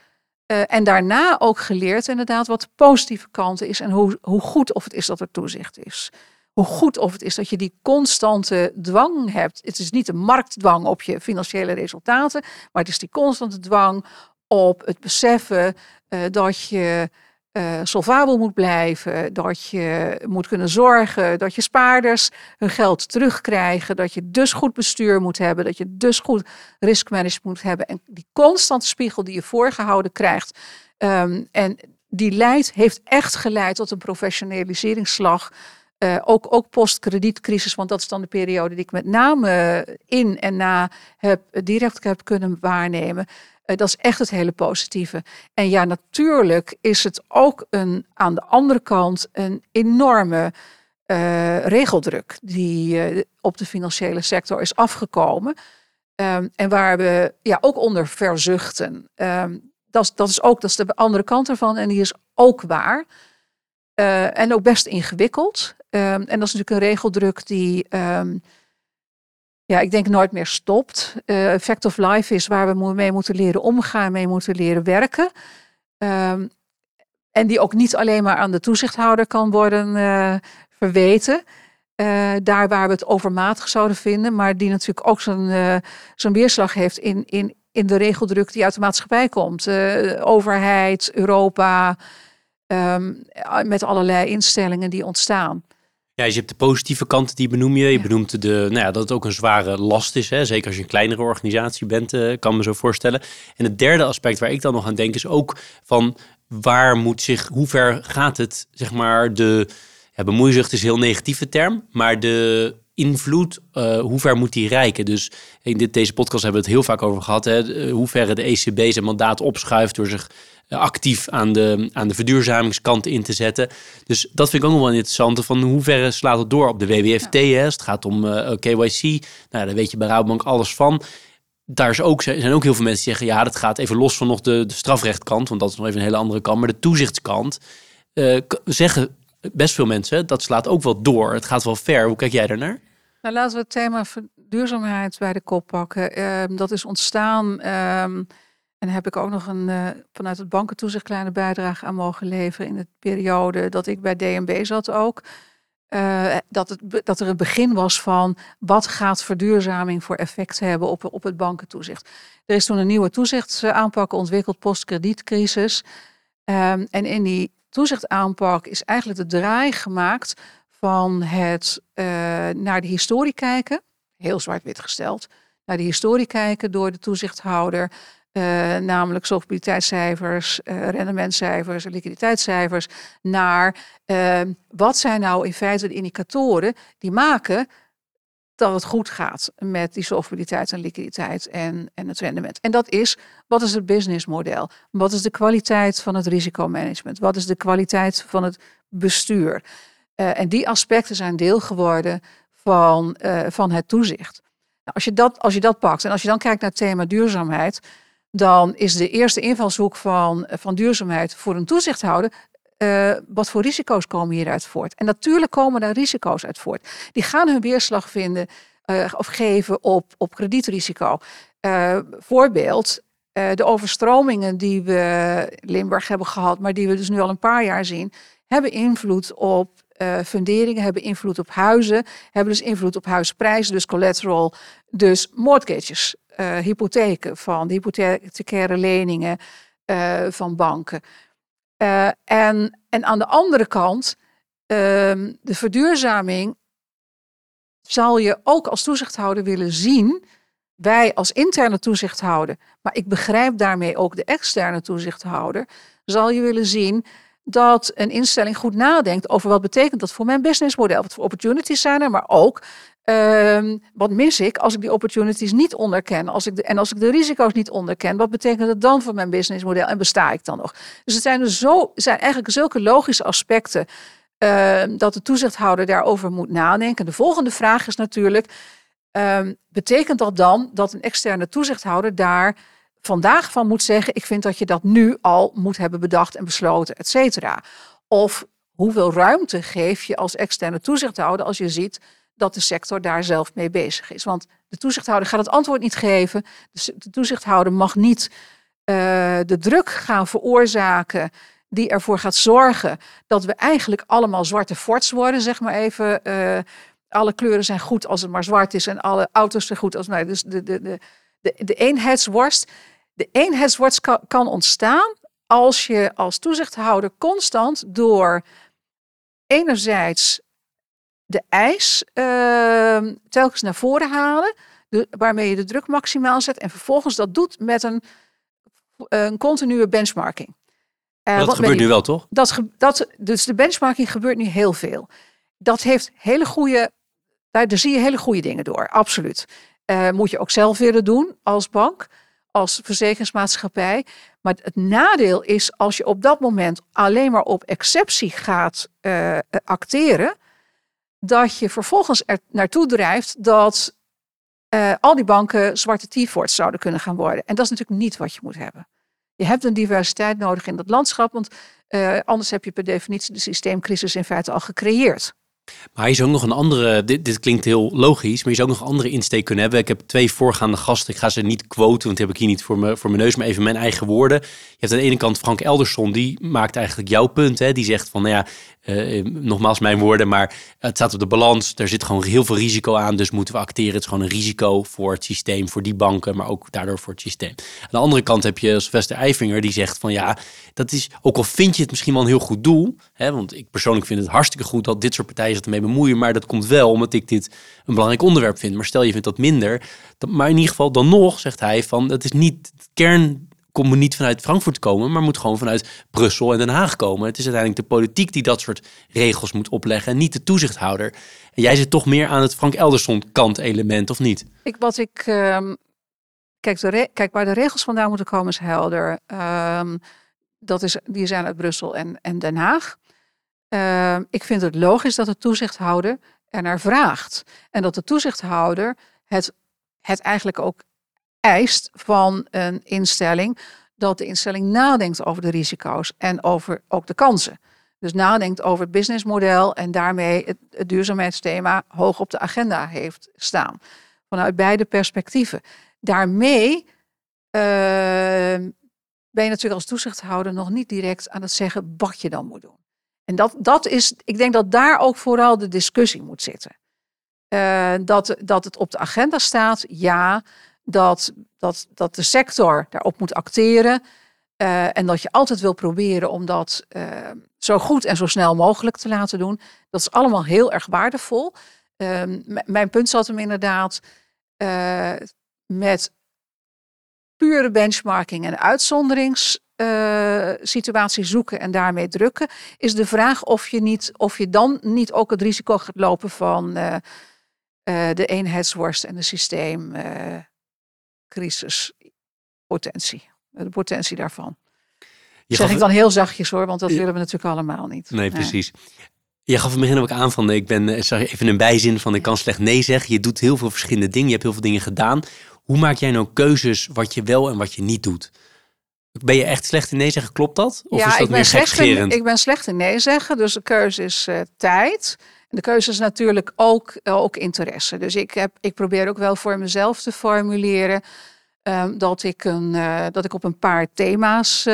uh, en daarna ook geleerd inderdaad wat de positieve kant is en hoe, hoe goed of het is dat er toezicht is. Hoe goed of het is dat je die constante dwang hebt. Het is niet de marktdwang op je financiële resultaten, maar het is die constante dwang op het beseffen uh, dat je uh, solvabel moet blijven, dat je moet kunnen zorgen dat je spaarders hun geld terugkrijgen, dat je dus goed bestuur moet hebben, dat je dus goed riskmanagement moet hebben en die constante spiegel die je voorgehouden krijgt. Um, en die leidt, heeft echt geleid tot een professionaliseringsslag. Uh, ook, ook post-kredietcrisis, want dat is dan de periode die ik met name in en na heb, direct heb kunnen waarnemen. Eh, dat is echt het hele positieve. En ja, natuurlijk is het ook een, aan de andere kant een enorme uh, regeldruk die uh, op de financiële sector is afgekomen. Um, en waar we ja, ook onder verzuchten. Um, dat, dat, is ook dat is de andere kant ervan en die is ook waar. En ook best ingewikkeld. Um, en dat is natuurlijk een regeldruk die ja, ik denk nooit meer stopt. Uh, Effect of Life is waar we mee moeten leren omgaan, mee moeten leren werken. Um, en die ook niet alleen maar aan de toezichthouder kan worden uh, verweten. Uh, daar waar we het overmatig zouden vinden, maar die natuurlijk ook zo'n zo'n weerslag heeft in, in, in de regeldruk die uit de maatschappij komt. overheid, Europa, um, met allerlei instellingen die ontstaan. Ja, je hebt de positieve kanten, die benoem je. Je benoemt de, nou ja, dat het ook een zware last is. Hè? Zeker als je een kleinere organisatie bent, uh, kan me zo voorstellen. En het derde aspect waar ik dan nog aan denk is ook van waar moet zich, hoe ver gaat het, zeg maar, de ja, bemoeizucht is een heel negatieve term, maar de invloed, uh, hoe ver moet die reiken? Dus in dit, deze podcast hebben we het heel vaak over gehad, hè, hoe ver de ECB zijn mandaat opschuift door zich eh, actief aan de, aan de verduurzamingskant in te zetten. Dus dat vind ik ook nog wel interessant. Van hoe ver slaat het door op de WWFT? Hè? het gaat om uh, eh, KYC. Nou, daar weet je bij Rabobank alles van. Daar is ook, zijn ook heel veel mensen die zeggen... ja, dat gaat even los van nog de, de strafrechtkant... want dat is nog even een hele andere kant. Maar de toezichtskant uh, zeggen best veel mensen... dat slaat ook wel door. Het gaat wel ver. Hoe kijk jij daarnaar? Nou, laten we het thema duurzaamheid bij de kop pakken. Uh, dat is ontstaan... Uh, en heb ik ook nog een, uh, vanuit het bankentoezicht kleine bijdrage aan mogen leveren in de periode dat ik bij DNB zat ook. Uh, dat, het, dat er een begin was van wat gaat verduurzaming voor effect hebben op, op het bankentoezicht. Er is toen een nieuwe toezichtsaanpak ontwikkeld post-kredietcrisis. Um, en in die toezichtaanpak is eigenlijk de draai gemaakt van het uh, naar de historie kijken, heel zwart-wit gesteld, naar de historie kijken door de toezichthouder uh, namelijk solvabiliteitscijfers, uh, rendementcijfers, liquiditeitscijfers, naar wat zijn nou in feite de indicatoren die maken dat het goed gaat met die solvabiliteit en liquiditeit en, en het rendement. En dat is, wat is het businessmodel? Wat is de kwaliteit van het risicomanagement? Wat is de kwaliteit van het bestuur? Uh, en die aspecten zijn deel geworden van, uh, van het toezicht. Nou, als, je dat, als je dat pakt en als je dan kijkt naar het thema duurzaamheid, dan is de eerste invalshoek van, van duurzaamheid voor een toezichthouder uh, wat voor risico's komen hieruit voort? En natuurlijk komen daar risico's uit voort. Die gaan hun weerslag vinden of geven op, op kredietrisico. Voorbeeld, de overstromingen die we Limburg hebben gehad, maar die we dus nu al een paar jaar zien, hebben invloed op funderingen, hebben invloed op huizen, hebben dus invloed op huisprijzen, dus collateral, dus mortgages, hypotheken van hypothecaire leningen van banken. En, en aan de andere kant, uh, de verduurzaming zal je ook als toezichthouder willen zien. Wij als interne toezichthouder, maar ik begrijp daarmee ook de externe toezichthouder, zal je willen zien dat een instelling goed nadenkt over wat betekent dat voor mijn businessmodel. Wat voor opportunities zijn er, maar ook uh, wat mis ik als ik die opportunities niet onderken? Als ik en als ik de risico's niet onderken, wat betekent dat dan voor mijn businessmodel en besta ik dan nog? Dus het zijn, dus zo, zijn eigenlijk zulke logische aspecten uh, dat de toezichthouder daarover moet nadenken. De volgende vraag is natuurlijk: uh, betekent dat dan dat een externe toezichthouder daar vandaag van moet zeggen: ik vind dat je dat nu al moet hebben bedacht en besloten, et cetera? Of hoeveel ruimte geef je als externe toezichthouder als je ziet dat de sector daar zelf mee bezig is. Want de toezichthouder gaat het antwoord niet geven. De toezichthouder mag niet uh, de druk gaan veroorzaken die ervoor gaat zorgen dat we eigenlijk allemaal zwarte forts worden, zeg maar even. Uh, alle kleuren zijn goed als het maar zwart is en alle auto's zijn goed als nou, dus de, de, de, de eenheidsworst. De eenheidsworst kan, kan ontstaan als je als toezichthouder constant door enerzijds de eis uh, telkens naar voren halen, de, waarmee je de druk maximaal zet en vervolgens dat doet met een, een continue benchmarking. Uh, dat gebeurt nu wel, toch? Dat, dat, dus de benchmarking gebeurt nu heel veel. Dat heeft hele goede, daar, daar zie je hele goede dingen door, absoluut. Uh, moet je ook zelf willen doen als bank, als verzekeringsmaatschappij. Maar het nadeel is als je op dat moment alleen maar op exceptie gaat uh, acteren, dat je vervolgens er naartoe drijft dat uh, al die banken zwarte T-forts zouden kunnen gaan worden. En dat is natuurlijk niet wat je moet hebben. Je hebt een diversiteit nodig in dat landschap, want uh, anders heb je per definitie de systeemcrisis in feite al gecreëerd. Maar je zou ook nog een andere, dit, dit, klinkt heel logisch, maar je zou ook nog een andere insteek kunnen hebben. Ik heb twee voorgaande gasten, ik ga ze niet quoten, want die heb ik hier niet voor, me, voor mijn neus, maar even mijn eigen woorden. Je hebt aan de ene kant Frank Elderson, die maakt eigenlijk jouw punt. Hè? Die zegt van, nou ja, uh, nogmaals mijn woorden, maar het staat op de balans. Er zit gewoon heel veel risico aan, dus moeten we acteren. Het is gewoon een risico voor het systeem, voor die banken, maar ook daardoor voor het systeem. Aan de andere kant heb je Sylvester Eifinger, die zegt van, ja, dat is, ook al vind je het misschien wel een heel goed doel, hè, want ik persoonlijk vind het hartstikke goed dat dit soort partijen zich ermee bemoeien, maar dat komt wel omdat ik dit een belangrijk onderwerp vind. Maar stel je vindt dat minder, maar in ieder geval dan nog, zegt hij, van, dat is niet het kern komt niet vanuit Frankfurt komen, maar moet gewoon vanuit Brussel en Den Haag komen. Het is uiteindelijk de politiek die dat soort regels moet opleggen en niet de toezichthouder. En jij zit toch meer aan het Frank Elderson kant element, of niet? Ik, wat ik, um, kijk, de kijk, waar de regels vandaan moeten komen is helder. Um, dat is, die zijn uit Brussel en, en Den Haag. Uh, ik vind het logisch dat de toezichthouder er naar vraagt. En dat de toezichthouder het, het eigenlijk ook eist van een instelling dat de instelling nadenkt over de risico's en over ook de kansen. Dus nadenkt over het businessmodel en daarmee het, duurzaamheidsthema hoog op de agenda heeft staan. Vanuit beide perspectieven. Daarmee uh, ben je natuurlijk als toezichthouder nog niet direct aan het zeggen wat je dan moet doen. En dat, dat is, ik denk dat daar ook vooral de discussie moet zitten. Uh, dat, dat het op de agenda staat, ja dat, dat, dat de sector daarop moet acteren. Uh, en dat je altijd wil proberen om dat uh, zo goed en zo snel mogelijk te laten doen. Dat is allemaal heel erg waardevol. Uh, mijn punt zat hem inderdaad uh, met pure benchmarking en uitzonderingssituatie zoeken en daarmee drukken. Is de vraag of je, niet, of je dan niet ook het risico gaat lopen van de eenheidsworst en de systeemcrisispotentie. de potentie daarvan. Je zeg ik dan heel zachtjes hoor, want dat willen we natuurlijk allemaal niet. Nee, precies. Je gaf in het begin ook aan van, ik ben even een bijzin van, ik kan slecht nee zeggen. Je doet heel veel verschillende dingen, je hebt heel veel dingen gedaan. Hoe maak jij nou keuzes wat je wel en wat je niet doet? Ben je echt slecht in nee zeggen? Klopt dat? Of ja, is dat ik, ben slecht in, ik ben slecht in nee zeggen. Dus de keuze is uh, tijd. De keuze is natuurlijk ook, uh, ook interesse. Dus ik, heb, ik probeer ook wel voor mezelf te formuleren. Um, dat, ik een, uh, dat ik op een paar thema's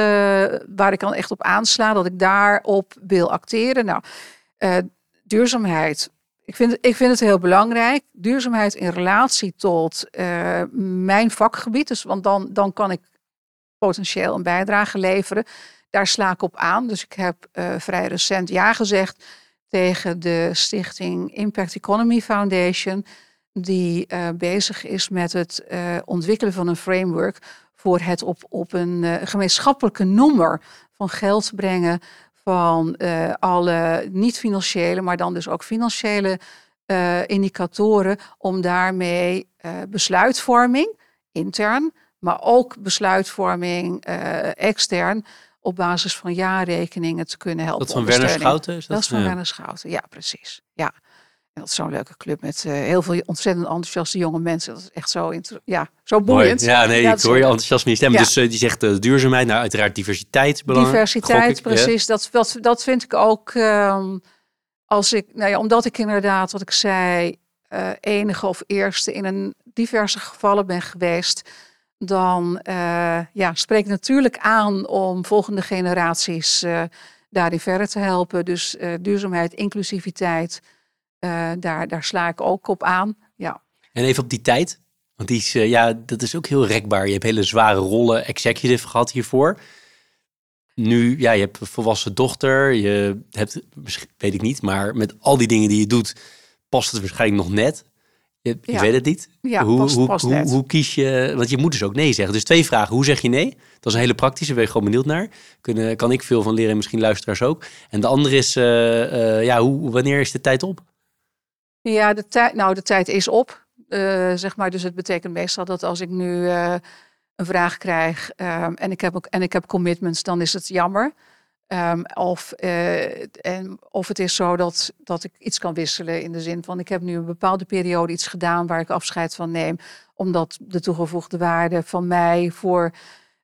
waar ik dan echt op aansla, dat ik daarop wil acteren. Nou, duurzaamheid. Ik vind, ik vind het heel belangrijk. Duurzaamheid in relatie tot mijn vakgebied. Dus, want dan, dan kan ik potentieel een bijdrage leveren. Daar sla ik op aan. Dus ik heb vrij recent ja gezegd tegen de stichting Impact Economy Foundation, die uh, bezig is met het uh, ontwikkelen van een framework voor het op, op een gemeenschappelijke noemer van geld brengen van alle niet-financiële, maar dan dus ook financiële indicatoren om daarmee besluitvorming intern maar ook besluitvorming extern op basis van jaarrekeningen te kunnen helpen. Dat van Werner Schouten? Is dat, dat is van ja. Werner Schouten, ja precies. Ja. En dat is zo'n leuke club met uh, heel veel ontzettend enthousiaste jonge mensen. Dat is echt zo, ja, zo boeiend. Mooi. Ja, nee, ja, ik hoor je enthousiasme niet stemmen. Ja. Dus uh, die zegt uh, duurzaamheid, nou uiteraard diversiteit. Belangrijk, diversiteit, precies. Dat, dat, dat vind ik ook, um, als ik, nou ja, omdat ik inderdaad, wat ik zei, enige of eerste in een diverse gevallen ben geweest dan uh, ja, spreekt natuurlijk aan om volgende generaties uh, daarin verder te helpen. Dus uh, duurzaamheid, inclusiviteit, daar, daar sla ik ook op aan. Ja. En even op die tijd, want die is, ja, dat is ook heel rekbaar. Je hebt hele zware rollen executive gehad hiervoor. Nu, ja, je hebt een volwassen dochter, je hebt, weet ik niet, maar met al die dingen die je doet, past het waarschijnlijk nog net. Je, weet het niet. Ja, hoe, hoe, hoe, hoe, kies je, want je moet dus ook nee zeggen. Dus twee vragen. Hoe zeg je nee? Dat is een hele praktische, daar ben ik gewoon benieuwd naar. Kunnen, kan ik veel van leren, misschien luisteraars ook. En de andere is, uh, uh, ja, hoe, wanneer is de tijd op? Ja, de tijd, nou, de tijd is op. Uh, zeg maar, dus het betekent meestal dat als ik nu een vraag krijg en, ik heb ook, en ik heb commitments, dan is het jammer. Um, of, uh, en, of het is zo dat, dat ik iets kan wisselen in de zin van ik heb nu een bepaalde periode iets gedaan waar ik afscheid van neem, omdat de toegevoegde waarde van mij voor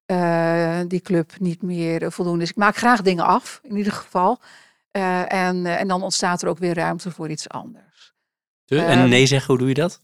uh, die club niet meer voldoende is. Ik maak graag dingen af, in ieder geval. Uh, en, en dan ontstaat er ook weer ruimte voor iets anders. en um, nee zeggen, hoe doe je dat?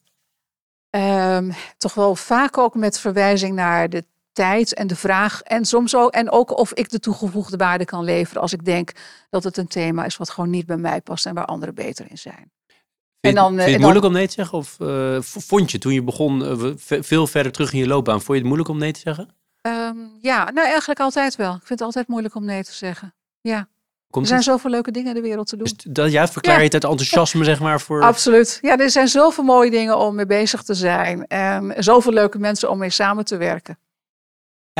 Um, toch wel vaak ook met verwijzing naar de tijd en de vraag. En soms ook, en ook of ik de toegevoegde waarde kan leveren als ik denk dat het een thema is wat gewoon niet bij mij past en waar anderen beter in zijn. Vind, en dan, vind je het dan, moeilijk om nee te zeggen? Of uh, vond je toen je begon uh, veel verder terug in je loopbaan, vond je het moeilijk om nee te zeggen? Um, ja, nou eigenlijk altijd wel. Ik vind het altijd moeilijk om nee te zeggen. Ja. Komt er zijn het? zoveel leuke dingen in de wereld te doen. Dus dat, ja, verklaar je het uit enthousiasme, zeg maar? Voor... Absoluut. Ja, er zijn zoveel mooie dingen om mee bezig te zijn. En zoveel leuke mensen om mee samen te werken.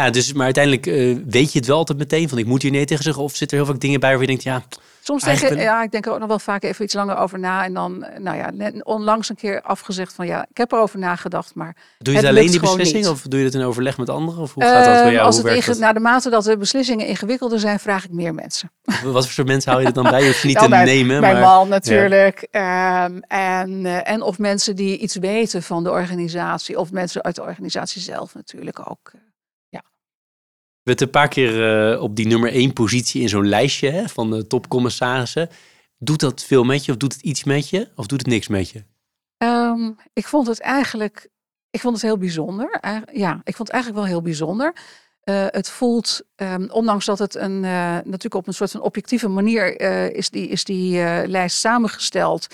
Ja, dus, maar uiteindelijk uh, weet je het wel altijd meteen van ik moet hier nee tegen zeggen. Of zit er heel veel dingen bij waar je denkt, ja... Soms tegen, ja, ik denk er ook nog wel vaak even iets langer over na. En dan, eh, nou ja, net onlangs een keer afgezegd van ja, ik heb erover nagedacht, maar Doe je het, alleen die beslissing niet. of doe je het in overleg met anderen? Of hoe gaat dat bij jou? Als het inge- naar de mate dat de beslissingen ingewikkelder zijn, vraag ik meer mensen. Wat voor soort mensen hou je er dan bij? Je hoeft niet te bij, nemen. Mijn maar, man natuurlijk. Ja. Um, en, uh, en of mensen die iets weten van de organisatie. Of mensen uit de organisatie zelf natuurlijk ook bent een paar keer uh, op die nummer één positie in zo'n lijstje hè, van de topcommissarissen. Doet dat veel met je of doet het iets met je of doet het niks met je? Um, ik vond het eigenlijk, ik vond het heel bijzonder. ja, ik vond het eigenlijk wel heel bijzonder. Uh, het voelt, um, ondanks dat het een, natuurlijk op een soort van objectieve manier is die, is die lijst samengesteld.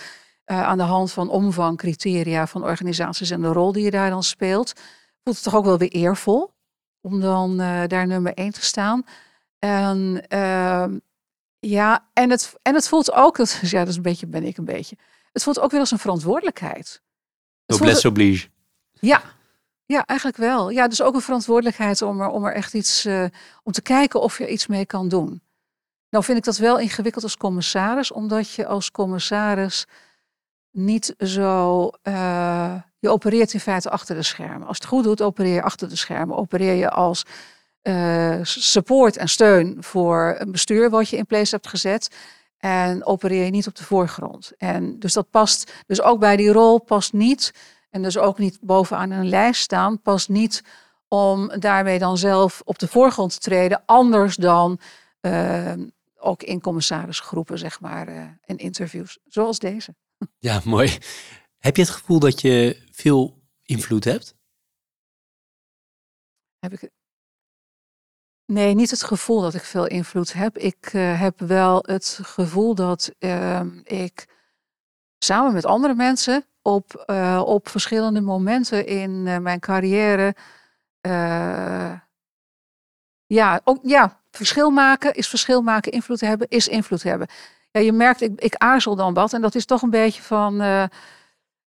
aan de hand van omvang, criteria van organisaties en de rol die je daar dan speelt. Voelt het toch ook wel weer eervol om dan uh, daar nummer 1 te staan. En uh, ja, en het, en het voelt ook, dat, ja, dat is een beetje, ben ik een beetje. Het voelt ook weer als een verantwoordelijkheid. Noblesse oblige. Ja, ja, eigenlijk wel. Ja, dus ook een verantwoordelijkheid om er, om er echt iets, uh, om te kijken of je iets mee kan doen. Nou vind ik dat wel ingewikkeld als commissaris, omdat je als commissaris niet zo. eh, je opereert in feite achter de schermen. Als het goed doet, opereer je achter de schermen. Opereer je als eh, support en steun voor een bestuur wat je in place hebt gezet. En opereer je niet op de voorgrond. En dus dat past, dus ook bij die rol past niet. En dus ook niet bovenaan een lijst staan, past niet om daarmee dan zelf op de voorgrond te treden. Anders dan eh, ook in commissarisgroepen, zeg maar, eh, en interviews. Zoals deze. Ja, mooi. Heb je het gevoel dat je veel invloed hebt? Heb ik. Nee, niet het gevoel dat ik veel invloed heb. Ik eh, heb wel het gevoel dat ehm, ik samen met andere mensen op, eh, op verschillende momenten in eh, mijn carrière. ja, ook, ja, verschil maken is verschil maken, invloed hebben is invloed hebben. Ja, je merkt, ik, ik aarzel dan wat. En dat is toch een beetje van.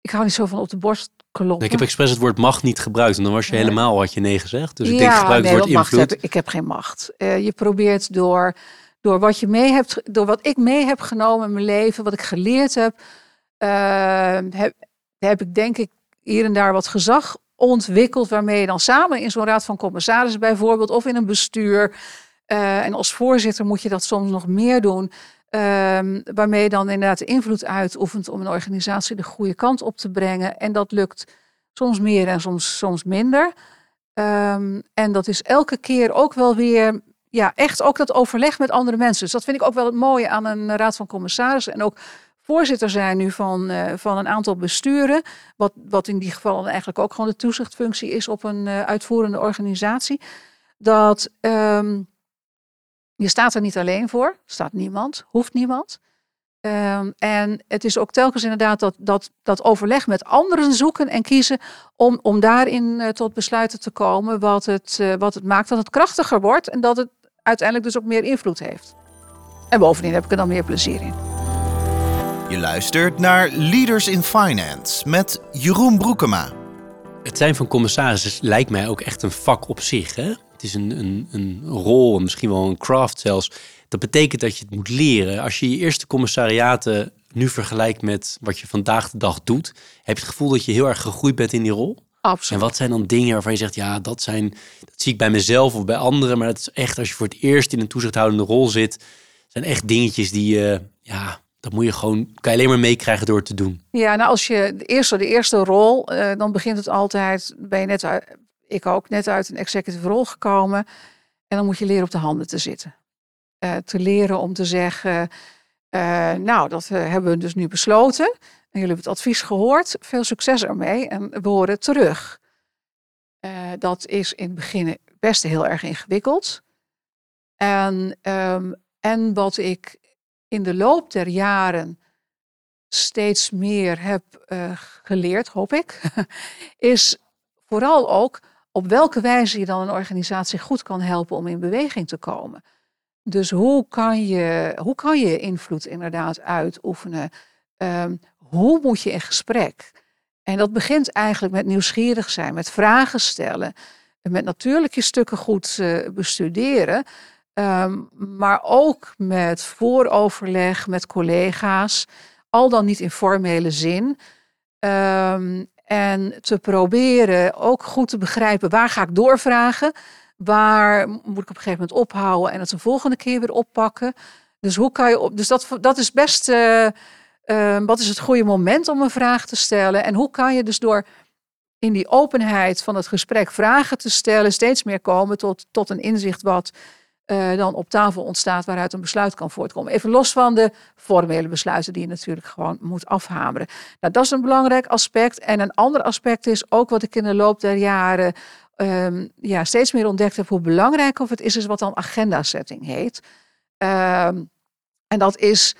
Ik hou niet zo van op de borst kloppen. Nee, ik heb expres het woord macht niet gebruikt. En dan was je helemaal wat je nee gezegd. Dus ik denk gebruik het woord invloed. heb ik, heb geen macht. Eh, je probeert door, door wat je mee hebt, door wat ik mee heb genomen in mijn leven, wat ik geleerd heb, eh, heb, heb ik denk ik hier en daar wat gezag ontwikkeld, waarmee je dan samen in zo'n raad van commissarissen bijvoorbeeld, of in een bestuur, eh, en als voorzitter moet je dat soms nog meer doen. Ehm, waarmee je dan inderdaad de invloed uitoefent om een organisatie de goede kant op te brengen. En dat lukt soms meer en soms, soms minder. Ehm, en dat is elke keer ook wel weer, ja, echt ook dat overleg met andere mensen. Dus dat vind ik ook wel het mooie aan een raad van commissarissen. En ook voorzitter zijn nu van, eh, van een aantal besturen. Wat, wat in die gevallen eigenlijk ook gewoon de toezichtfunctie is op een eh, uitvoerende organisatie. Dat ehm, je staat er niet alleen voor, staat niemand, hoeft niemand. Ehm, en het is ook telkens inderdaad dat, dat, dat overleg met anderen zoeken en kiezen om, om daarin eh, tot besluiten te komen wat het, eh, wat het maakt dat het krachtiger wordt en dat het uiteindelijk dus ook meer invloed heeft. En bovendien heb ik er dan meer plezier in. Je luistert naar Leaders in Finance met Jeroen Broekema. Het zijn van commissarissen lijkt mij ook echt een vak op zich. Hè? Het is een, een, een rol, misschien wel een craft zelfs. Dat betekent dat je het moet leren. Als je je eerste commissariaten nu vergelijkt met wat je vandaag de dag doet, heb je het gevoel dat je heel erg gegroeid bent in die rol. En Absoluut. wat zijn dan dingen waarvan je zegt, ja, dat zijn, dat zie ik bij mezelf of bij anderen, maar dat is echt als je voor het eerst in een toezichthoudende rol zit, zijn echt dingetjes die, je, ja, dat moet je gewoon, kan je alleen maar meekrijgen door het te doen. Ja, nou als je de eerste, de eerste rol, eh, dan begint het altijd, ben je net uit, ik ook, net uit een executive rol gekomen. En dan moet je leren op de handen te zitten. Eh, te leren om te zeggen, eh, nou dat eh, hebben we dus nu besloten. En jullie hebben het advies gehoord. Veel succes ermee en we horen terug. Dat is in het begin best heel erg ingewikkeld. En, ehm, en wat ik in de loop der jaren steeds meer heb geleerd, hoop ik, is vooral ook op welke wijze je dan een organisatie goed kan helpen om in beweging te komen. Dus hoe kan je, hoe kan je invloed inderdaad uitoefenen? Ehm, hoe moet je in gesprek? En dat begint eigenlijk met nieuwsgierig zijn, met vragen stellen, en met natuurlijk je stukken goed eh, bestuderen, ehm, maar ook met vooroverleg met collega's, al dan niet in formele zin. Ehm, en te proberen ook goed te begrijpen waar ga ik doorvragen, waar moet ik op een gegeven moment ophouden en het de volgende keer weer oppakken. Dus hoe kan je op? Dus dat, dat is best. eh, eh, wat is het goede moment om een vraag te stellen? En hoe kan je dus door in die openheid van het gesprek vragen te stellen, steeds meer komen tot, tot een inzicht wat eh, dan op tafel ontstaat waaruit een besluit kan voortkomen. Even los van de formele besluiten die je natuurlijk gewoon moet afhameren. Nou, dat is een belangrijk aspect. En een ander aspect is ook wat ik in de loop der jaren ehm, ja, steeds meer ontdekt heb, hoe belangrijk of het is, is wat dan agenda-setting heet. Ehm, en dat is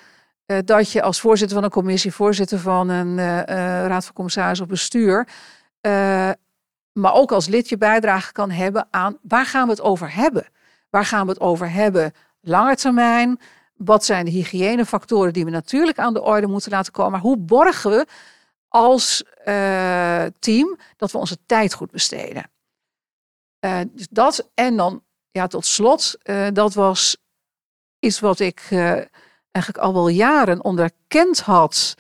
eh, dat je als voorzitter van een commissie, voorzitter van een eh, raad van commissaris of bestuur, maar ook als lid je bijdrage kan hebben aan waar gaan we het over hebben? Waar gaan we het over hebben? Lange termijn. Wat zijn de hygiënefactoren die we natuurlijk aan de orde moeten laten komen? Maar hoe borgen we als eh, team dat we onze tijd goed besteden? Eh, dus dat en dan, ja, tot slot, eh, dat was iets wat ik eigenlijk al wel jaren onderkend had.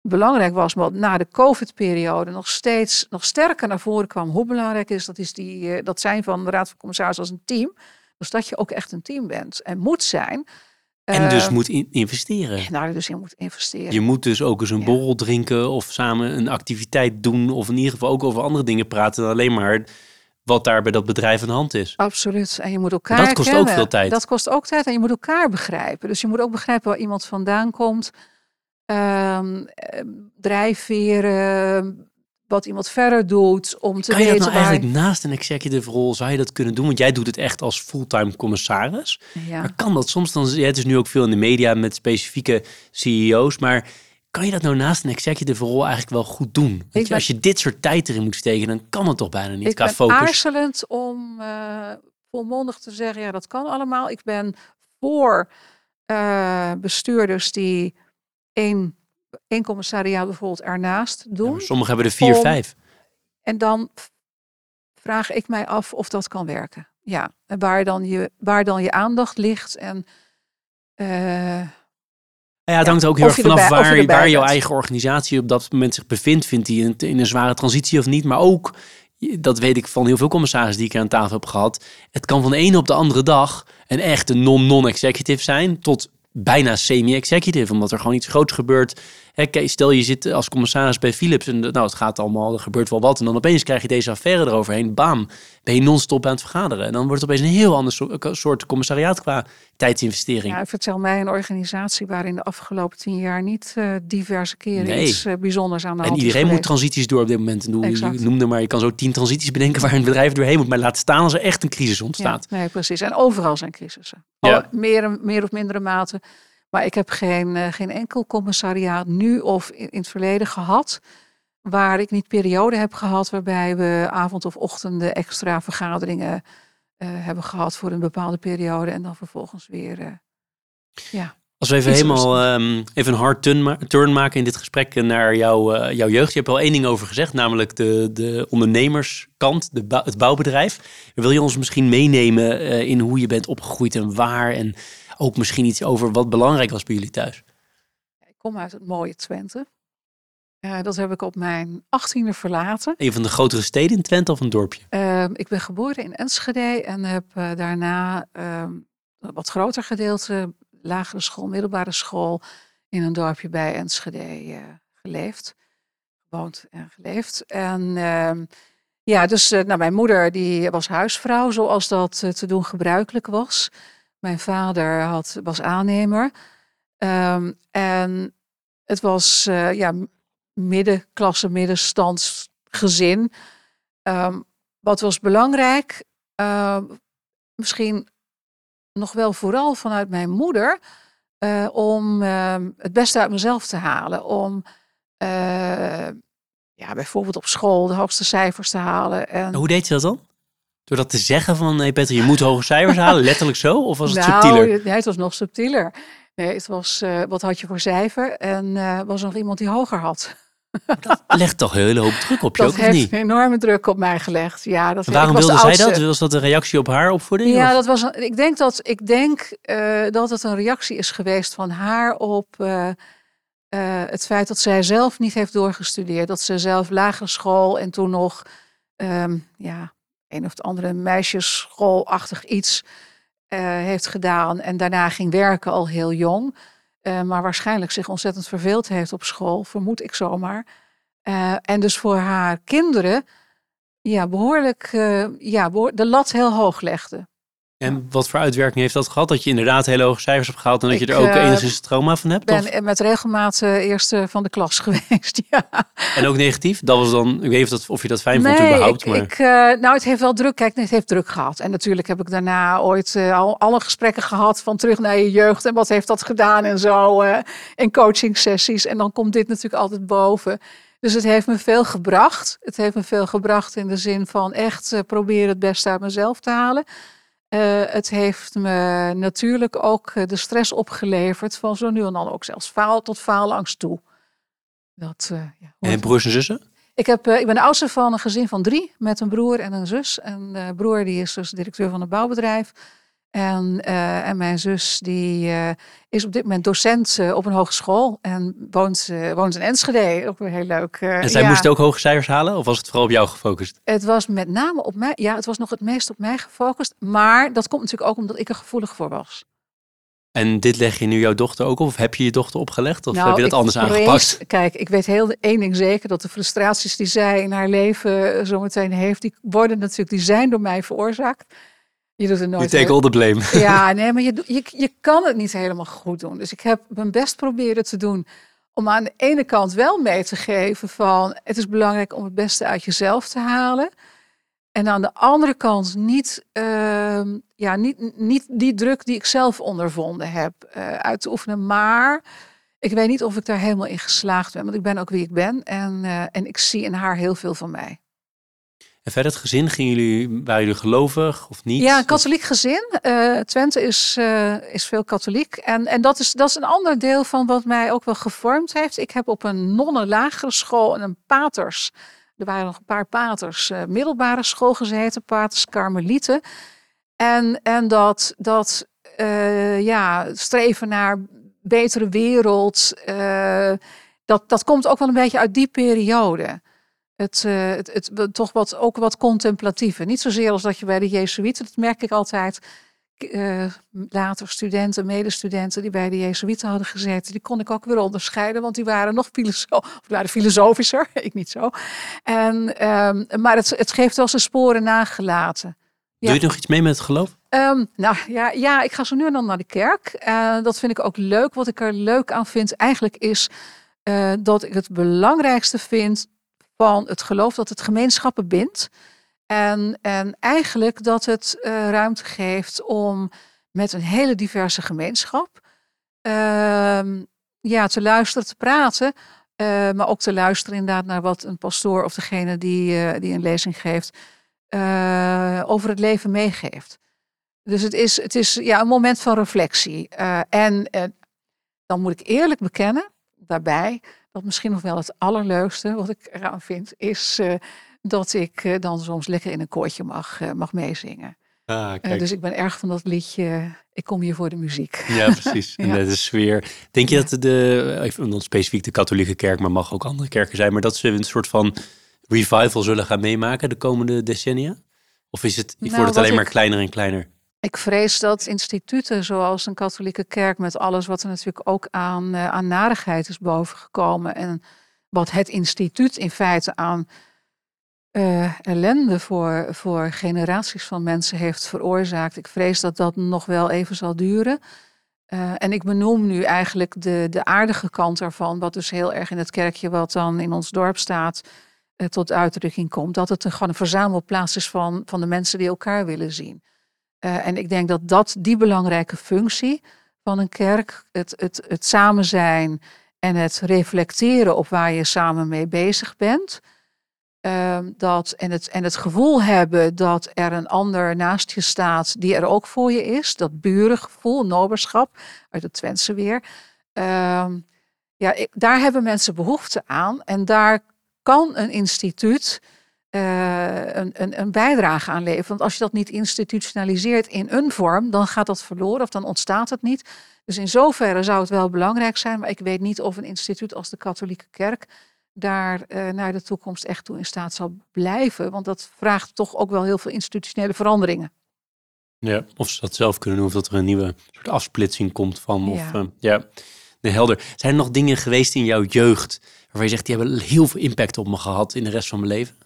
belangrijk was, wat na de COVID-periode nog steeds nog sterker naar voren kwam, hoe belangrijk is dat, is die, dat zijn van de Raad van Commissarissen als een team. Dus dat je ook echt een team bent en moet zijn. En dus Eh, moet in- investeren. en daar dus in moet investeren. Je moet dus ook eens een Ja. borrel drinken of samen een activiteit doen. Of in ieder geval ook over andere dingen praten dan alleen maar wat daar bij dat bedrijf aan de hand is. Absoluut. En je moet elkaar dat kost ook veel tijd. Dat kost ook tijd en je moet elkaar begrijpen. Dus je moet ook begrijpen waar iemand vandaan komt. Eh, drijfveren, wat iemand verder doet. Om te Kan je dat nou waar... eigenlijk naast een executive rol, zou je dat kunnen doen? Want jij doet het echt als fulltime commissaris. Ja. Maar kan dat soms dan, ja, het is nu ook veel in de media met specifieke CEO's, maar kan je dat nou naast een executive rol eigenlijk wel goed doen? Je, ben- als je dit soort tijd erin moet steken, dan kan het toch bijna niet Ik qua ben focus. aarzelend om eh, volmondig te zeggen, ja, dat kan allemaal. Ik ben voor eh, bestuurders die één, één commissariaat bijvoorbeeld ernaast Ja, doen. maar sommigen hebben er vier, om- vijf. En dan vraag ik mij af of dat kan werken. Ja, en waar dan je, waar dan je aandacht ligt. En eh, Nou ja, het hangt ook heel erg vanaf erbij- of je waar, waar jouw eigen organisatie op dat moment zich bevindt. Vindt die in, in een zware transitie of niet? Maar ook, dat weet ik van heel veel commissarissen die ik aan tafel heb gehad. Het kan van de ene op de andere dag een echte non-non-executive zijn tot bijna semi-executive. Omdat er gewoon iets groots gebeurt. Hè, stel je zit als commissaris bij Philips en nou, het gaat allemaal, er gebeurt wel wat. En dan opeens krijg je deze affaire eroverheen. Bam, ben je non-stop aan het vergaderen. En dan wordt het opeens een heel ander so- soort commissariaat qua tijdsinvestering. ja, vertel mij een organisatie waarin de afgelopen tien jaar niet eh, diverse keren Nee. iets eh, bijzonders aan de En iedereen moet transities door op dit moment. Exact. noemde maar, je kan zo tien transities bedenken waar een bedrijf doorheen moet. Maar laat staan als er echt een crisis ontstaat. Ja, nee, precies. En overal zijn crisissen. Ja. Meer, meer of mindere mate. Maar ik heb geen, eh, geen enkel commissariaat nu of in, in het verleden gehad. Waar ik niet periode heb gehad waarbij we avond of ochtenden extra vergaderingen eh, hebben gehad voor een bepaalde periode. En dan vervolgens weer. eh, ja. Als we even helemaal ehm, even een hard turn, ma- turn maken in dit gesprek naar jouw, jouw jeugd. Je hebt er al één ding over gezegd, namelijk de, de ondernemerskant, de het bouwbedrijf. Wil je ons misschien meenemen in hoe je bent opgegroeid en waar? En ook misschien iets over wat belangrijk was bij jullie thuis. Ik kom uit het mooie Twente. Eh, dat heb ik op mijn achttiende verlaten. Een van de grotere steden in Twente of een dorpje? Ehm, ik ben geboren in Enschede en heb eh, daarna ehm, een wat groter gedeelte, lagere school, middelbare school, in een dorpje bij Enschede eh, geleefd. Gewoond en geleefd. En ehm, ja, dus nou, mijn moeder die was huisvrouw, zoals dat te doen gebruikelijk was. Mijn vader had, was aannemer. Ehm, en het was eh, ja, middenklasse, middenstandsgezin. Ehm, wat was belangrijk? Ehm, misschien nog wel vooral vanuit mijn moeder. eh, om het beste uit mezelf te halen. Om eh, ja, bijvoorbeeld op school de hoogste cijfers te halen. En, Hoe deed je dat dan? Door dat te zeggen van, hey Peter, je moet hoge cijfers halen, letterlijk zo? Of was het nou, subtieler? Nee, het was nog subtieler. Nee, het was, eh, wat had je voor cijfer? En eh, was er nog iemand die hoger had? Legt toch een hele hoop druk op je dat ook, of heeft niet? een enorme druk op mij gelegd. Ja, dat, En Waarom ik was de wilde zij dat? Was dat een reactie op haar opvoeding? Ja, of? dat was een, ik denk, dat, ik denk eh, dat het een reactie is geweest van haar op het feit dat zij zelf niet heeft doorgestudeerd. Dat ze zelf lagere school en toen nog ehm, ja, of het andere meisjesschoolachtig iets eh, heeft gedaan. En daarna ging werken al heel jong. Eh, maar waarschijnlijk zich ontzettend verveeld heeft op school, vermoed ik zomaar. Eh, en dus voor haar kinderen ja, behoorlijk eh, ja, de lat heel hoog legde. En wat voor uitwerking heeft dat gehad? Dat je inderdaad hele hoge cijfers hebt gehaald en dat je Ik, er ook eh, enigszins trauma van hebt? ben Of? met regelmaat eh, eerste van de klas geweest. Ja. En ook negatief? Dat was dan, ik weet of, dat, of je dat fijn vond nee, überhaupt. ik, maar... ik, eh, nou, het heeft wel druk. Kijk, het heeft druk gehad. En natuurlijk heb ik daarna ooit al alle gesprekken gehad van terug naar je jeugd en wat heeft dat gedaan en zo. in coaching sessies. En dan komt dit natuurlijk altijd boven. Dus het heeft me veel gebracht. Het heeft me veel gebracht in de zin van echt proberen het beste uit mezelf te halen. Eh, het heeft me natuurlijk ook eh, de stress opgeleverd van zo nu en dan ook zelfs faal tot faalangst toe. Dat, eh, ja, En broers en zussen? ik, heb, ik ben de oudste van een gezin van drie met een broer en een zus. En de broer die is dus directeur van een bouwbedrijf. En, uh, en mijn zus die uh, is op dit moment docent uh, op een hogeschool en woont, woont in Enschede. Ook weer heel leuk. en zij ja. moest ook hoge cijfers halen of was het vooral op jou gefocust? Het was met name op mij. Ja, het was nog het meest op mij gefocust. Maar dat komt natuurlijk ook omdat ik er gevoelig voor was. En dit leg je nu jouw dochter ook op? Of heb je je dochter opgelegd? Of nou, heb je dat anders vrees, aangepakt? Kijk, ik weet heel één ding zeker. Dat de frustraties die zij in haar leven zometeen heeft. Die worden natuurlijk, die zijn door mij veroorzaakt. Je doet er nooit. You take all the blame. Ja, nee, maar je, je, je kan het niet helemaal goed doen. Dus ik heb mijn best proberen te doen om aan de ene kant wel mee te geven van het is belangrijk om het beste uit jezelf te halen. En aan de andere kant niet, uh, ja, niet, niet die druk die ik zelf ondervonden heb uh, uit te oefenen. Maar ik weet niet of ik daar helemaal in geslaagd ben. Want ik ben ook wie ik ben. En, uh, en ik zie in haar heel veel van mij. En verder het gezin, gingen jullie, waren jullie gelovig of niet? Ja, een katholiek gezin. Uh, Twente is, uh, is veel katholiek. En, en dat, is, dat is een ander deel van wat mij ook wel gevormd heeft. Ik heb op een nonnen lagere school en een paters. Er waren nog een paar paters uh, middelbare school gezeten, paters karmelieten. En, en dat, dat ja, streven naar betere wereld, dat, dat komt ook wel een beetje uit die periode het, uh, het, het, toch wat, ook wat contemplatiever. Niet zozeer als dat je bij de Jezuïeten, dat merk ik altijd. Uh, later studenten, medestudenten die bij de Jezuïeten hadden gezeten, die kon ik ook weer onderscheiden, want die waren nog filoso of waren filosofischer, ik niet zo. En, um, maar het, het geeft wel zijn sporen nagelaten. Ja. Doe je nog iets mee met het geloof? Um, nou ja, ja, ik ga zo nu en dan naar de kerk. Uh, dat vind ik ook leuk. Wat ik er leuk aan vind, eigenlijk is uh, dat ik het belangrijkste vind van het geloof dat het gemeenschappen bindt. En, en eigenlijk dat het uh, ruimte geeft om met een hele diverse gemeenschap uh, ja, te luisteren, te praten. Uh, maar ook te luisteren inderdaad naar wat een pastoor of degene die, die een lezing geeft over het leven meegeeft. Dus het is, het is ja, een moment van reflectie. en dan moet ik eerlijk bekennen daarbij wat misschien nog wel het allerleukste wat ik eraan vind, is uh, dat ik uh, dan soms lekker in een koortje mag, uh, mag meezingen. Ah, dus ik ben erg van dat liedje. Ik kom hier voor de muziek. Ja, precies. ja. En de sfeer. Denk je dat de, even dan specifiek de katholieke kerk, maar mag ook andere kerken zijn, maar dat ze een soort van revival zullen gaan meemaken de komende decennia? Of is het, nou, wordt het alleen ik, maar kleiner en kleiner? Ik vrees dat instituten zoals een katholieke kerk met alles wat er natuurlijk ook aan, uh, aan narigheid is bovengekomen en wat het instituut in feite aan uh, ellende voor, voor generaties van mensen heeft veroorzaakt. Ik vrees dat dat nog wel even zal duren. Uh, en ik benoem nu eigenlijk de, de aardige kant ervan, wat dus heel erg in het kerkje wat dan in ons dorp staat, tot uitdrukking komt. Dat het een, gewoon een verzamelplaats is van, van de mensen die elkaar willen zien. Uh, en ik denk dat dat die belangrijke functie van een kerk, het, het, het samen zijn en het reflecteren op waar je samen mee bezig bent, uh, dat, en, het, en het gevoel hebben dat er een ander naast je staat die er ook voor je is, dat burengevoel, noberschap, uit het Twentse weer. Uh, ja, ik, daar hebben mensen behoefte aan en daar kan een instituut uh, een, een, een, bijdrage aan leveren. Want als je dat niet institutionaliseert in een vorm, dan gaat dat verloren of dan ontstaat het niet. Dus in zoverre zou het wel belangrijk zijn, maar ik weet niet of een instituut als de Katholieke Kerk daar uh, naar de toekomst echt toe in staat zal blijven. Want dat vraagt toch ook wel heel veel institutionele veranderingen. Ja, of ze dat zelf kunnen doen, of dat er een nieuwe soort afsplitsing komt van. Of, ja. Uh, ja. Nee, helder. Zijn er nog dingen geweest in jouw jeugd waarvan je zegt, die hebben heel veel impact op me gehad in de rest van mijn leven?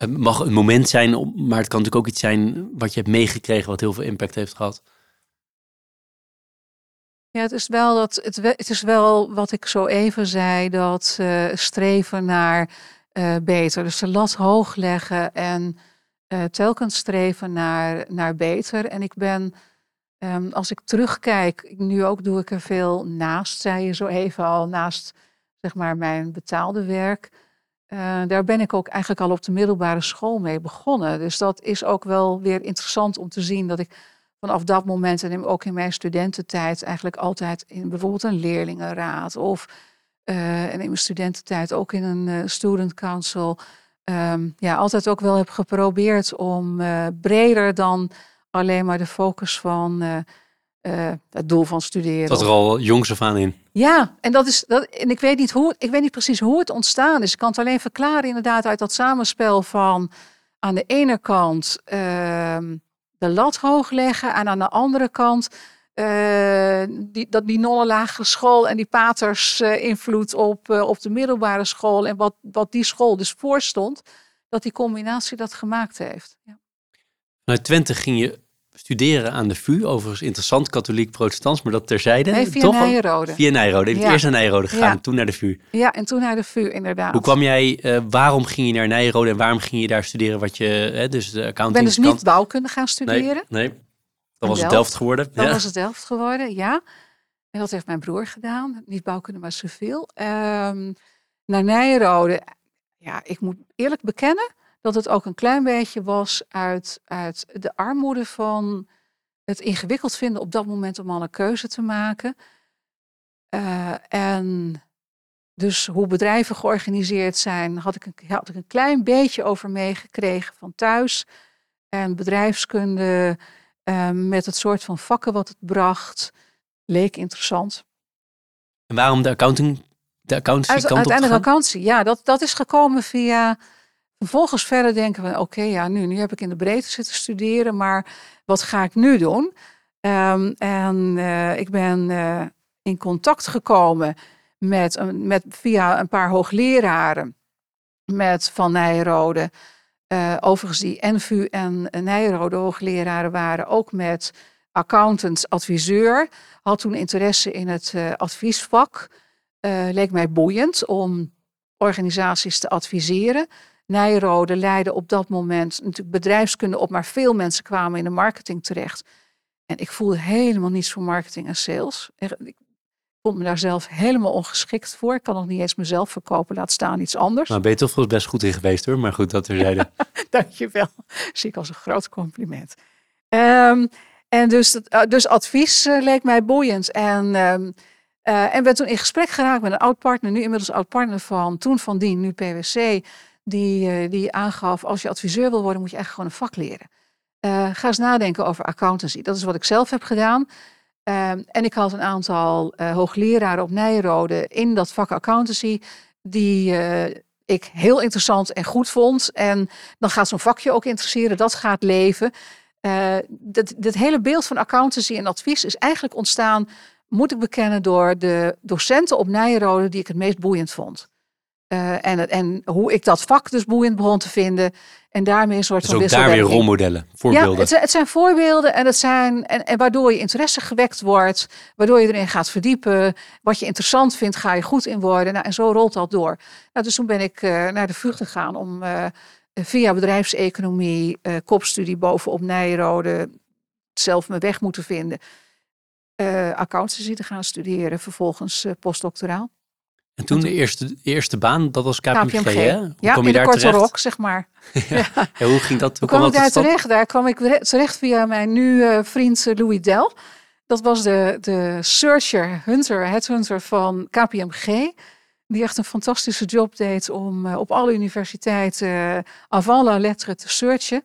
Het mag een moment zijn, maar het kan natuurlijk ook iets zijn wat je hebt meegekregen wat heel veel impact heeft gehad. Ja, het is wel, dat, het, het is wel wat ik zo even zei, dat uh, streven naar uh, beter. Dus de lat hoog leggen en uh, telkens streven naar, naar beter. En ik ben, um, als ik terugkijk, nu ook doe ik er veel naast, zei je zo even al, naast zeg maar mijn betaalde werk. Uh, daar ben ik ook eigenlijk al op de middelbare school mee begonnen. Dus dat is ook wel weer interessant om te zien dat ik vanaf dat moment en ook in mijn studententijd eigenlijk altijd in bijvoorbeeld een leerlingenraad of uh, en in mijn studententijd ook in een uh, student council um, ja, altijd ook wel heb geprobeerd om breder dan alleen maar de focus van het doel van studeren. Dat er al jongs af aan in. Ja, en dat is dat. En ik weet niet hoe, ik weet niet precies hoe het ontstaan is. Ik kan het alleen verklaren inderdaad uit dat samenspel van aan de ene kant ehm, de lat hoog leggen en aan de andere kant uh, die, dat die school en die paters uh, invloed op, op de middelbare school en wat, wat die school dus voorstond, dat die combinatie dat gemaakt heeft. Ja. Vanuit Twente ging je studeren aan de VU. Overigens interessant, katholiek, protestants, maar dat terzijde. Nee, via Nijrode. Via Nijrode. Ja. eerst naar Nijrode gegaan en toen naar de VU. Ja, en toen naar de VU, inderdaad. Hoe kwam jij, uh, waarom ging je naar Nijrode en waarom ging je daar studeren wat je, hè, dus de accounting Ik ben dus niet bouwkunde gaan studeren. Nee, nee. dat was het Delft geworden. Dat was het Delft geworden, ja. En dat heeft mijn broer gedaan. Niet bouwkunde, maar zoveel. Um, naar Nijrode. Ja, ik moet eerlijk bekennen dat het ook een klein beetje was uit, uit de armoede van het ingewikkeld vinden op dat moment om al een keuze te maken. Uh, en dus hoe bedrijven georganiseerd zijn, had ik, een, had ik een klein beetje over meegekregen van thuis. En bedrijfskunde uh, met het soort van vakken wat het bracht, leek interessant. En waarom de accounting? De accountancy Uit, uiteindelijk accountancy, ja, dat, dat is gekomen via Vervolgens verder denken we, oké, ja, nu, nu heb ik in de breedte zitten studeren, maar wat ga ik nu doen? Um, en uh, ik ben uh, in contact gekomen met, met, via een paar hoogleraren met Van Nijrode. Overigens, die NVU en Nijrode hoogleraren waren ook met accountant, adviseur. Had toen interesse in het adviesvak. leek mij boeiend om organisaties te adviseren. Nijrode leidde op dat moment natuurlijk bedrijfskunde op, maar veel mensen kwamen in de marketing terecht. En ik voelde helemaal niets voor marketing en sales. Ik vond me daar zelf helemaal ongeschikt voor. Ik kan nog niet eens mezelf verkopen, laat staan iets anders. Nou, ben je toch wel best goed in geweest hoor, maar goed dat er zeiden. Dankjewel. Zie ik als een groot compliment. Um, en dus, uh, dus advies uh, leek mij boeiend. En, um, uh, en ben toen in gesprek geraakt met een oud partner, nu inmiddels oud partner van toen van Dien, nu PwC die, uh, die aangaf, als je adviseur wil worden, moet je echt gewoon een vak leren. Uh, ga eens nadenken over accountancy. Dat is wat ik zelf heb gedaan. Uh, en ik had een aantal uh, hoogleraren op Nijrode in dat vak accountancy, die ik heel interessant en goed vond. En dan gaat zo'n vakje ook interesseren, dat gaat leven. dat, dit hele beeld van accountancy en advies is eigenlijk ontstaan, moet ik bekennen, door de docenten op Nijrode die ik het meest boeiend vond. Uh, en, en hoe ik dat vak dus boeiend begon te vinden. En daarmee een soort dus van ook daar weer rolmodellen, voorbeelden. Ja, het, het, zijn voorbeelden en, het zijn, en, en waardoor je interesse gewekt wordt. Waardoor je erin gaat verdiepen. Wat je interessant vindt, ga je goed in worden. Nou, en zo rolt dat door. Nou, dus toen ben ik uh, naar de VU gegaan om uh, via bedrijfseconomie, kopstudie bovenop Nijrode, zelf mijn weg moeten vinden. accountancy te gaan studeren, vervolgens postdoctoraal. En toen de eerste, eerste baan, dat was KPMG, KPMG. hè? Hoe ja, kom je in daar de korte terecht? rok, zeg maar. ja. ja. hoe ging dat? Hoe, kwam ik daar terecht? Daar kwam ik terecht via mijn nu uh, vriend eh, Louis Del. Dat was de, de searcher, hunter, headhunter van KPMG. Die echt een fantastische job deed om uh, op alle universiteiten uh, avant la lettre te searchen.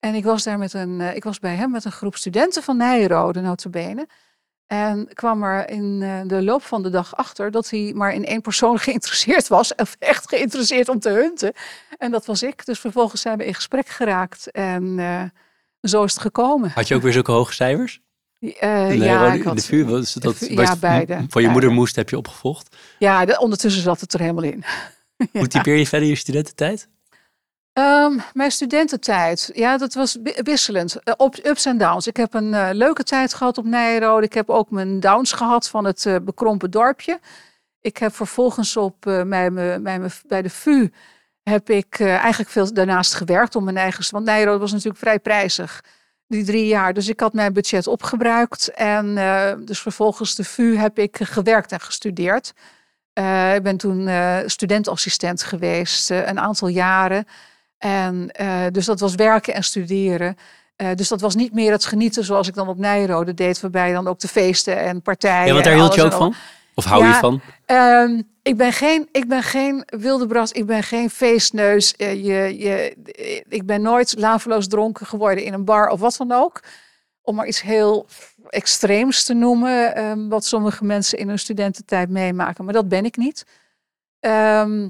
En ik was daar met een, ik was bij hem met een groep studenten van Nijrode, notabene. En kwam er in eh, de loop van de dag achter dat hij maar in één persoon geïnteresseerd was. Of echt geïnteresseerd om te hunten. En dat was ik. Dus vervolgens zijn we in gesprek geraakt. En uh, zo is het gekomen. Had je ook weer zulke hoge cijfers? Uh, nee, ja, ik had, de vuur, was dat, de, ja, beide. Van je beide. moeder moest heb je opgevolgd? Ja, de, ondertussen zat het er helemaal in. Hoe typeer je verder je studententijd? Um, mijn studententijd, ja, dat was wisselend. Uh, op ups en downs. Ik heb een uh, leuke tijd gehad op Nijrode. Ik heb ook mijn downs gehad van het uh, bekrompen dorpje. Ik heb vervolgens op me, bij, me, bij de VU heb ik eigenlijk veel daarnaast gewerkt om mijn eigen. Want Nijrode was natuurlijk vrij prijzig die drie jaar. Dus ik had mijn budget opgebruikt en dus vervolgens de VU heb ik gewerkt en gestudeerd. ik ben toen studentassistent geweest een aantal jaren. En uh, dus dat was werken en studeren. Uh, dus dat was niet meer het genieten zoals ik dan op Nijrode deed, waarbij dan ook de feesten en partijen. Ja, want daar hield je ook van? Of hou ja, je van? Um, ik, ben geen, ik ben geen wilde bras, ik ben geen feestneus. Uh, je, je, ik ben nooit laveloos dronken geworden in een bar of wat dan ook. om maar iets heel extreems te noemen, ehm, wat sommige mensen in hun studententijd meemaken. Maar dat ben ik niet. Ehm,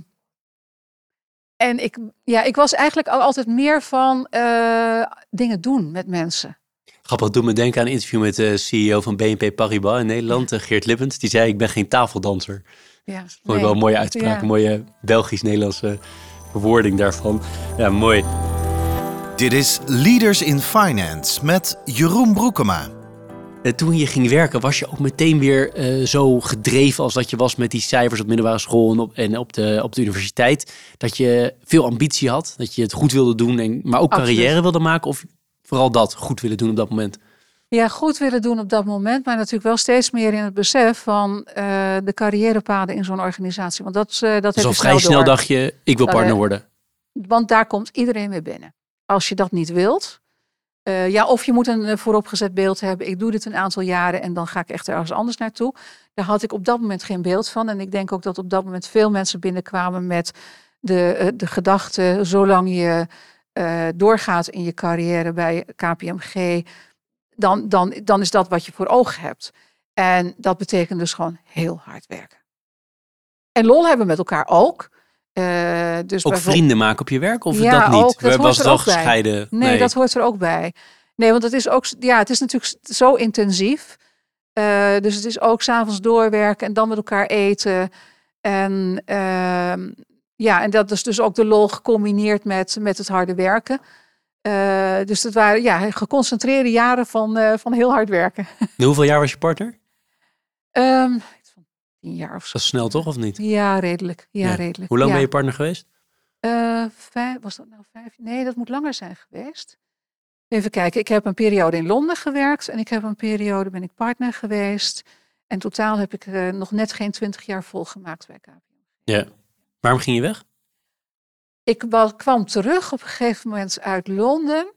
en ik, ja, ik was eigenlijk al altijd meer van eh, dingen doen met mensen. Grappig, doet me denken aan een interview met de CEO van BNP Paribas in Nederland, eh, Geert Lippens. Die zei, ik ben geen tafeldanser. Ja, Vond ik wel een mooie uitspraak, Ja. een mooie Belgisch-Nederlandse verwoording daarvan. Ja, mooi. Dit is Leaders in Finance met Jeroen Broekema. Eh, Toen je ging werken, was je ook meteen weer eh, zo gedreven als dat je was met die cijfers op middelbare school en op, en op, de, op de universiteit. Dat je veel ambitie had, dat je het goed wilde doen, en, maar ook Absoluut. carrière wilde maken. Of vooral dat, goed willen doen op dat moment. Ja, goed willen doen op dat moment, maar natuurlijk wel steeds meer in het besef van eh, de carrièrepaden in zo'n organisatie. Want dat, eh dat Dus heb al vrij snel door. dacht je, ik wil partner worden. Want daar komt iedereen mee binnen. Als je dat niet wilt, eh, ja, of je moet een eh, vooropgezet beeld hebben. Ik doe dit een aantal jaren en dan ga ik echt ergens anders naartoe. Daar had ik op dat moment geen beeld van. En ik denk ook dat op dat moment veel mensen binnenkwamen met de, eh, de gedachte, zolang je doorgaat in je carrière bij KPMG, dan, dan, dan is dat wat je voor ogen hebt. En dat betekent dus gewoon heel hard werken. En lol hebben met elkaar ook. Eh, dus Ook vrienden maken op je werk of Ja, dat niet? ook. Dat was het er wel gescheiden? Nee, dat hoort er ook bij. Nee, want het is ook, ja, het is natuurlijk zo intensief. Eh, dus het is ook s'avonds doorwerken en dan met elkaar eten. En ehm, ja, en dat is dus ook de lol gecombineerd met, met het harde werken. Eh, dus het waren ja, geconcentreerde jaren van, van heel hard werken. En hoeveel jaar was je partner? Ehm, tien jaar of zo. Dat is snel toch, of niet? Ja, redelijk. Ja, Ja. redelijk. Hoe lang ja. ben je partner geweest? Eh, vijf, was dat nou vijf? Nee, dat moet langer zijn geweest. Even kijken, ik heb een periode in Londen gewerkt en ik heb een periode ben ik partner geweest. En totaal heb ik eh, nog net geen twintig jaar volgemaakt bij KPMG. Ja. Waarom ging je weg? Ik wa- kwam terug op een gegeven moment uit Londen.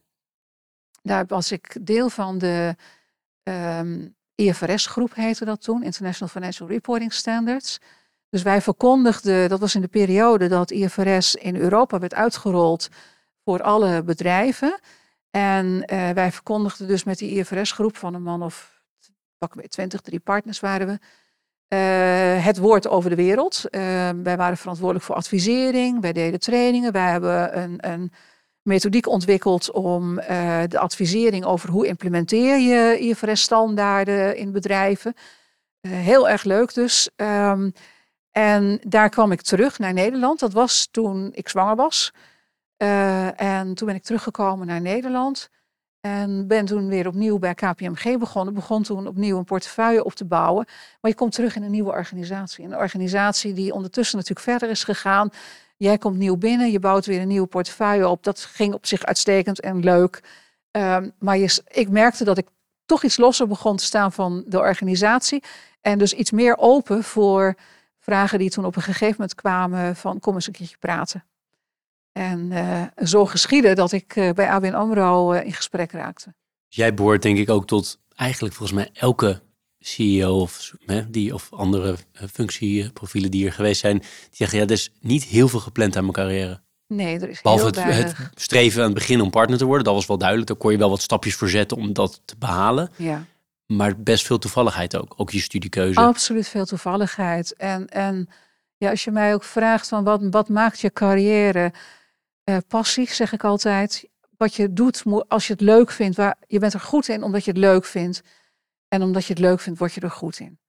Daar was ik deel van de ehm, IFRS-groep, heette dat toen, International Financial Reporting Standards. Dus wij verkondigden, dat was in de periode dat IFRS in Europa werd uitgerold voor alle bedrijven. En eh, wij verkondigden dus met die IFRS-groep van een man of pak weer 20, drie partners waren we. eh, het woord over de wereld. Eh, wij waren verantwoordelijk voor advisering, wij deden trainingen, wij hebben een, een methodiek ontwikkeld om eh, de advisering over hoe implementeer je IFRS-standaarden in bedrijven. Eh, heel erg leuk dus. Ehm, en daar kwam ik terug naar Nederland. Dat was toen ik zwanger was. Eh, en toen ben ik teruggekomen naar Nederland. En ben toen weer opnieuw bij KPMG begonnen. Begon toen opnieuw een portefeuille op te bouwen. Maar je komt terug in een nieuwe organisatie. Een organisatie die ondertussen natuurlijk verder is gegaan. Jij komt nieuw binnen, je bouwt weer een nieuwe portefeuille op. Dat ging op zich uitstekend en leuk. Ehm, maar je, ik merkte dat ik toch iets losser begon te staan van de organisatie. En dus iets meer open voor vragen die toen op een gegeven moment kwamen van kom eens een keertje praten. En eh, zo geschiedde dat ik eh, bij ABN AMRO eh, in gesprek raakte. Jij behoort denk ik ook tot eigenlijk volgens mij elke CEO of, hè, die, of andere eh, functieprofielen die er geweest zijn. Die zeggen, ja, er is niet heel veel gepland aan mijn carrière. Nee, er is Behalve heel het, het streven aan het begin om partner te worden. Dat was wel duidelijk. Daar kon je wel wat stapjes voor zetten om dat te behalen. Ja. Maar best veel toevalligheid ook. Ook je studiekeuze. Absoluut veel toevalligheid. En, en ja, als je mij ook vraagt van wat, wat maakt je carrière eh passie, zeg ik altijd. Wat je doet als je het leuk vindt. Waar, je bent er goed in omdat je het leuk vindt. En omdat je het leuk vindt, word je er goed in.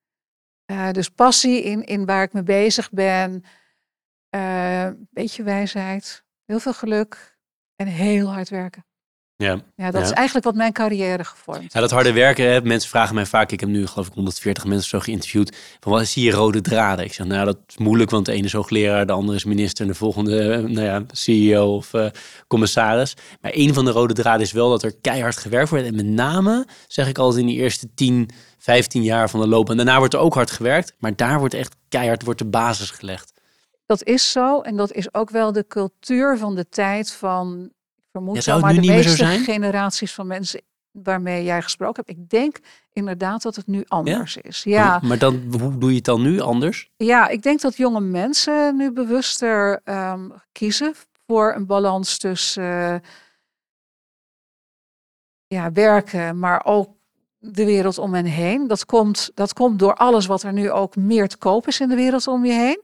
Eh, dus passie in, in waar ik mee bezig ben. eh beetje wijsheid. Heel veel geluk. En heel hard werken. Ja. Ja, dat Ja. is eigenlijk wat mijn carrière gevormd. Ja, dat harde werken, hè, mensen vragen mij vaak, ik heb nu geloof ik 140 mensen zo geïnterviewd, van wat zie je rode draden? Ik zeg, nou dat is moeilijk, want de ene is hoogleraar, de andere is minister en de volgende, eh, nou ja, CEO of eh, commissaris. Maar een van de rode draden is wel dat er keihard gewerkt wordt. En met name, zeg ik altijd in die eerste 10, 15 jaar van de loop. En daarna wordt er ook hard gewerkt, maar daar wordt echt keihard wordt de basis gelegd. Dat is zo. En dat is ook wel de cultuur van de tijd van, vermoed Ja, zou het maar nu de niet meer zo meeste zijn? generaties van mensen waarmee jij gesproken hebt. Ik denk inderdaad dat het nu anders is. Ja, Maar, maar dan, hoe doe je het dan nu anders? ja, ik denk dat jonge mensen nu bewuster ehm, kiezen voor een balans tussen, eh, ja, werken, maar ook de wereld om hen heen. Dat komt, dat komt door alles wat er nu ook meer te koop is in de wereld om je heen.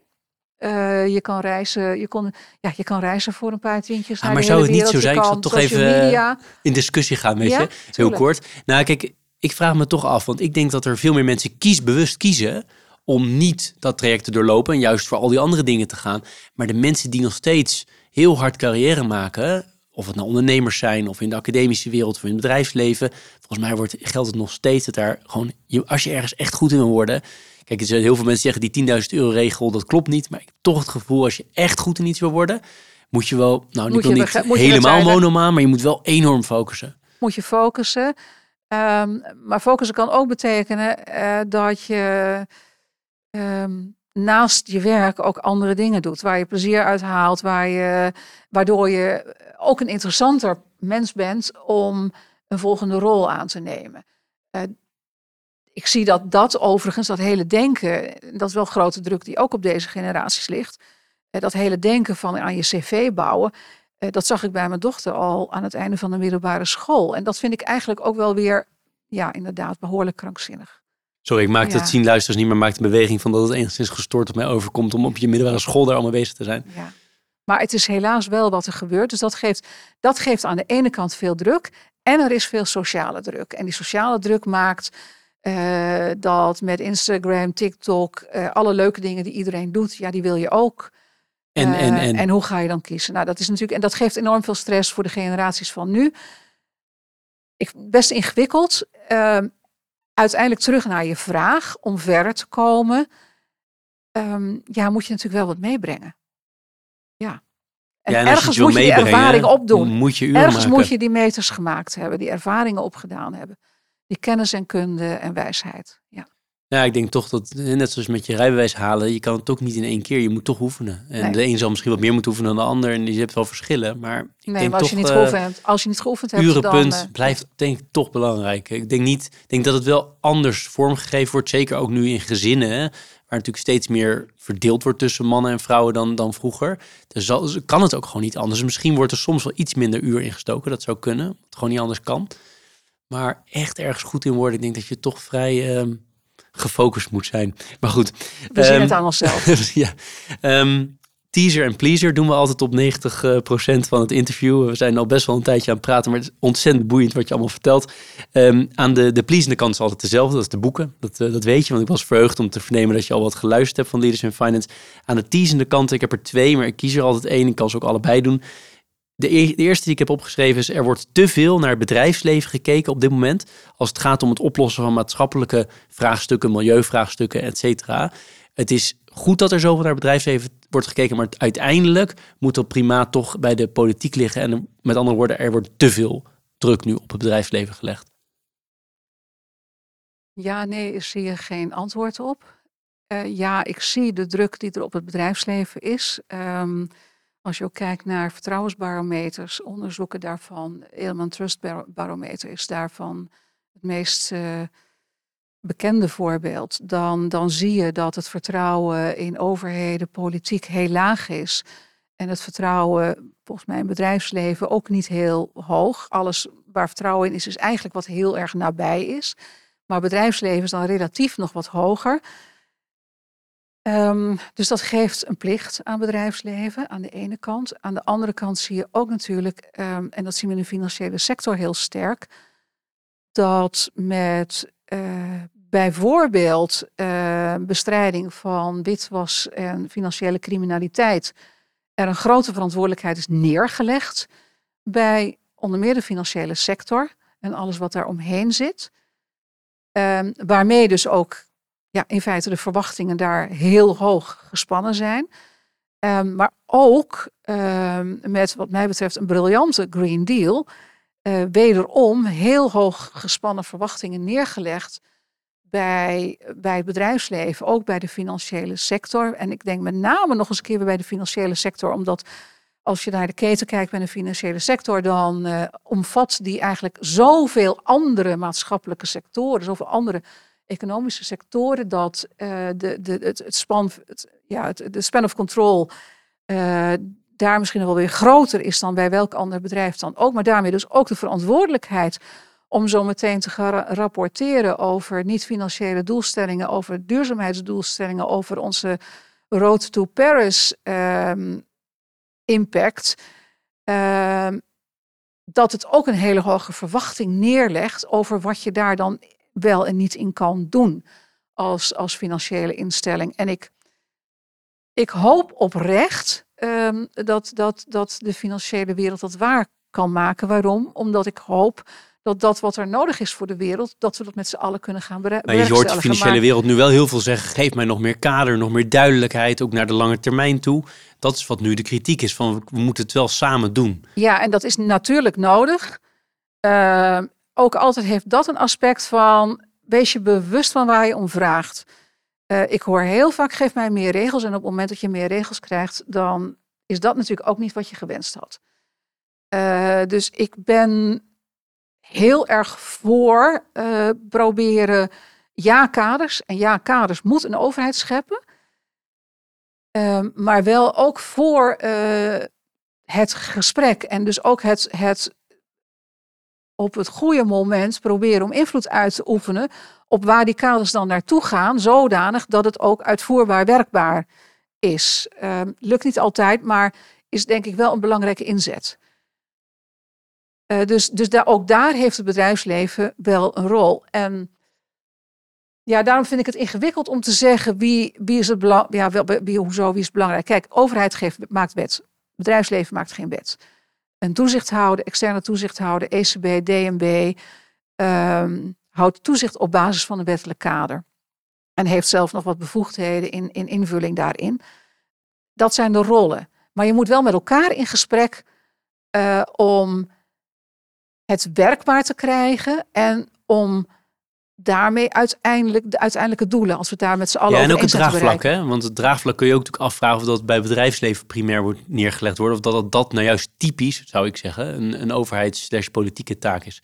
Uh, je kan reizen, je, kon, ja, je kan reizen voor een paar tientjes. Ah, maar zou het niet zo zijn? Ik zal toch even media. in discussie gaan met ja, je. Heel kort. Nou, kijk, ik vraag me toch af, want ik denk dat er veel meer mensen kiesbewust kiezen om niet dat traject te doorlopen en juist voor al die andere dingen te gaan. Maar de mensen die nog steeds heel hard carrière maken, of het nou ondernemers zijn of in de academische wereld of in het bedrijfsleven, volgens mij wordt, geldt het nog steeds dat daar gewoon, als je ergens echt goed in wil worden. Kijk, er zijn heel veel mensen zeggen die 10.000 euro regel, dat klopt niet. Maar ik heb toch het gevoel, als je echt goed in iets wil worden, moet je wel, nou, moet ik wil niet helemaal monomaan, maar je moet wel enorm focussen. Moet je focussen. Um, maar focussen kan ook betekenen uh, dat je um, naast je werk ook andere dingen doet. Waar je plezier uit haalt, waar je, waardoor je ook een interessanter mens bent om een volgende rol aan te nemen. Uh, ik zie dat dat overigens, dat hele denken, dat is wel grote druk die ook op deze generaties ligt. Uh, dat hele denken van aan je cv bouwen, uh, dat zag ik bij mijn dochter al aan het einde van de middelbare school. En dat vind ik eigenlijk ook wel weer, ja, inderdaad, behoorlijk krankzinnig. Sorry, ik maak het zien luisters niet, maar maakt een beweging van dat het enigszins gestoord op mij overkomt om op je middelbare school daar allemaal bezig te zijn. Ja. Maar het is helaas wel wat er gebeurt. Dus dat geeft, dat geeft aan de ene kant veel druk. En er is veel sociale druk. En die sociale druk maakt uh, dat met Instagram, TikTok, uh, alle leuke dingen die iedereen doet, ja, die wil je ook. En, en, en. en hoe ga je dan kiezen? Nou, dat is natuurlijk, en dat geeft enorm veel stress voor de generaties van nu. Ik, best ingewikkeld. Uh, uiteindelijk terug naar je vraag om verder te komen. Um, ja, moet je natuurlijk wel wat meebrengen. Ja. En, ja, en ergens je moet je die ervaring opdoen. Moet je ergens maken. moet je die meters gemaakt hebben, die ervaringen opgedaan hebben. Die kennis en kunde en wijsheid. Ja. Ja, ik denk toch dat, net zoals met je rijbewijs halen, je kan het ook niet in één keer. Je moet toch oefenen. En nee. de een zal misschien wat meer moeten oefenen dan de ander. En je hebt wel verschillen. Maar ik nee, denk maar als, toch, je niet geoefend hebt, als je niet geoefend hebt, urenpunt dan, uh, blijft denk ik toch belangrijk. Ik denk niet, ik denk dat het wel anders vormgegeven wordt. Zeker ook nu in gezinnen, hè, waar natuurlijk steeds meer verdeeld wordt tussen mannen en vrouwen dan, dan vroeger. Dus zal, kan het ook gewoon niet anders. Misschien wordt er soms wel iets minder uur ingestoken. Dat zou kunnen. Het gewoon niet anders kan. Maar echt ergens goed in worden, ik denk dat je toch vrij uh, gefocust moet zijn. Maar goed. We um, zien het aan onszelf. ja. Um, teaser en pleaser doen we altijd op 90% van het interview. We zijn al best wel een tijdje aan het praten, maar het is ontzettend boeiend wat je allemaal vertelt. Um, aan de, de pleasende kant is altijd dezelfde, dat is de boeken. Dat, uh, dat weet je, want ik was verheugd om te vernemen dat je al wat geluisterd hebt van Leaders in Finance. Aan de teasende kant, ik heb er twee, maar ik kies er altijd één. Ik kan ze ook allebei doen. De, de, eerste die ik heb opgeschreven is: er wordt te veel naar het bedrijfsleven gekeken op dit moment. Als het gaat om het oplossen van maatschappelijke vraagstukken, milieuvraagstukken, et cetera. Het is goed dat er zoveel naar het bedrijfsleven wordt gekeken, maar uiteindelijk moet dat primaat toch bij de politiek liggen. En met andere woorden, er wordt te veel druk nu op het bedrijfsleven gelegd. Ja, nee, ik zie je geen antwoord op. Uh, ja, ik zie de druk die er op het bedrijfsleven is. Um, als je ook kijkt naar vertrouwensbarometers, onderzoeken daarvan, Edelman Trust Barometer is daarvan het meest uh, bekende voorbeeld. Dan, dan zie je dat het vertrouwen in overheden, politiek heel laag is. En het vertrouwen, volgens mij in bedrijfsleven, ook niet heel hoog. Alles waar vertrouwen in is, is eigenlijk wat heel erg nabij is. Maar bedrijfsleven is dan relatief nog wat hoger. Um, dus dat geeft een plicht aan bedrijfsleven aan de ene kant. Aan de andere kant zie je ook natuurlijk, um, en dat zien we in de financiële sector heel sterk, dat met uh, bijvoorbeeld uh, bestrijding van witwas en financiële criminaliteit er een grote verantwoordelijkheid is neergelegd bij onder meer de financiële sector en alles wat daar omheen zit. Waarmee dus ook ja, in feite de verwachtingen daar heel hoog gespannen zijn. Um, maar ook um, met wat mij betreft een briljante Green Deal. Uh, wederom heel hoog gespannen verwachtingen neergelegd bij, bij het bedrijfsleven, ook bij de financiële sector. En ik denk met name nog eens een keer bij de financiële sector, omdat als je naar de keten kijkt bij de financiële sector, dan uh, omvat die eigenlijk zoveel andere maatschappelijke sectoren, zoveel andere economische sectoren dat uh, de, de, het, span, het, ja, het, de span of control uh, daar misschien wel weer groter is dan bij welk ander bedrijf dan ook. Maar daarmee dus ook de verantwoordelijkheid om zo meteen te gaan rapporteren over niet-financiële doelstellingen, over duurzaamheidsdoelstellingen, over onze Road to Paris um, impact. Um, dat het ook een hele hoge verwachting neerlegt over wat je daar dan wel en niet in kan doen als, als financiële instelling. En ik, ik hoop oprecht um, dat, dat, dat de financiële wereld dat waar kan maken. Waarom? Omdat ik hoop dat dat wat er nodig is voor de wereld, dat we dat met z'n allen kunnen gaan bereiken. Maar je hoort de financiële wereld nu wel heel veel zeggen, geef mij nog meer kader, nog meer duidelijkheid, ook naar de lange termijn toe. Dat is wat nu de kritiek is, van we moeten het wel samen doen. Ja, en dat is natuurlijk nodig. Uh, ook altijd heeft dat een aspect van, wees je bewust van waar je om vraagt. Uh, ik hoor heel vaak, geef mij meer regels. En op het moment dat je meer regels krijgt, dan is dat natuurlijk ook niet wat je gewenst had. Uh, dus ik ben heel erg voor uh, proberen ja-kaders. En ja-kaders moet een overheid scheppen. Uh, maar wel ook voor het gesprek. En dus ook het, het op het goede moment proberen om invloed uit te oefenen op waar die kaders dan naartoe gaan, zodanig dat het ook uitvoerbaar werkbaar is. Ehm, lukt niet altijd, maar is denk ik wel een belangrijke inzet. Uh, dus dus daar, ook daar heeft het bedrijfsleven wel een rol. En ja, daarom vind ik het ingewikkeld om te zeggen wie, wie is het belang, ja, wel, wie, hoezo, wie is belangrijk. Kijk, overheid geeft, maakt wet. Bedrijfsleven maakt geen wet. Een toezichthouder, externe toezichthouder, ECB, DNB, um, houdt toezicht op basis van een wettelijk kader. En heeft zelf nog wat bevoegdheden in, in invulling daarin. Dat zijn de rollen. Maar je moet wel met elkaar in gesprek uh, om het werkbaar te krijgen en om daarmee uiteindelijk de uiteindelijke doelen, als we daar met z'n allen ja, en ook het draagvlak, hè? Want het draagvlak kun je ook natuurlijk afvragen of dat bij bedrijfsleven primair wordt neergelegd wordt, of dat dat, dat nou juist typisch, zou ik zeggen, een, een overheids-politieke taak is.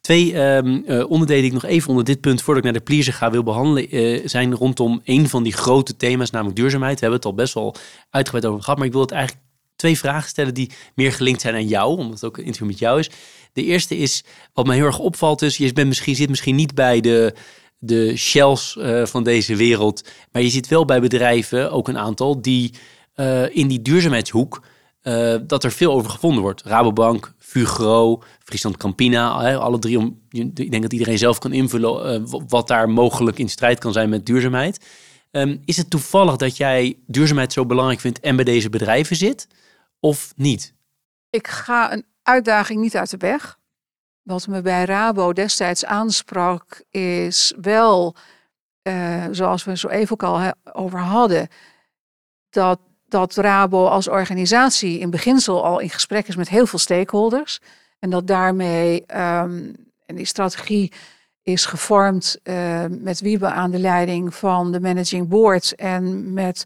Twee um, uh, onderdelen die ik nog even onder dit punt, voordat ik naar de pleaser ga, wil behandelen, uh, zijn rondom een van die grote thema's, namelijk duurzaamheid. We hebben het al best wel uitgebreid over gehad, maar ik wil het eigenlijk twee vragen stellen die meer gelinkt zijn aan jou, omdat het ook een interview met jou is. De eerste is, wat mij heel erg opvalt, dus je bent misschien, zit misschien niet bij de, de shells uh, van deze wereld, maar je zit wel bij bedrijven, ook een aantal, die uh, in die duurzaamheidshoek, uh, dat er veel over gevonden wordt. Rabobank, Fugro, Friesland Campina, alle drie. Om, ik denk dat iedereen zelf kan invullen wat daar mogelijk in strijd kan zijn met duurzaamheid. Um, is het toevallig dat jij duurzaamheid zo belangrijk vindt en bij deze bedrijven zit? Of niet? Ik ga een uitdaging niet uit de weg. Wat me bij Rabo destijds aansprak, is wel, uh, zoals we zo even ook al over hadden, dat, dat Rabo als organisatie in beginsel al in gesprek is met heel veel stakeholders. En dat daarmee, um, en die strategie is gevormd uh, met Wiebe aan de leiding van de managing board en met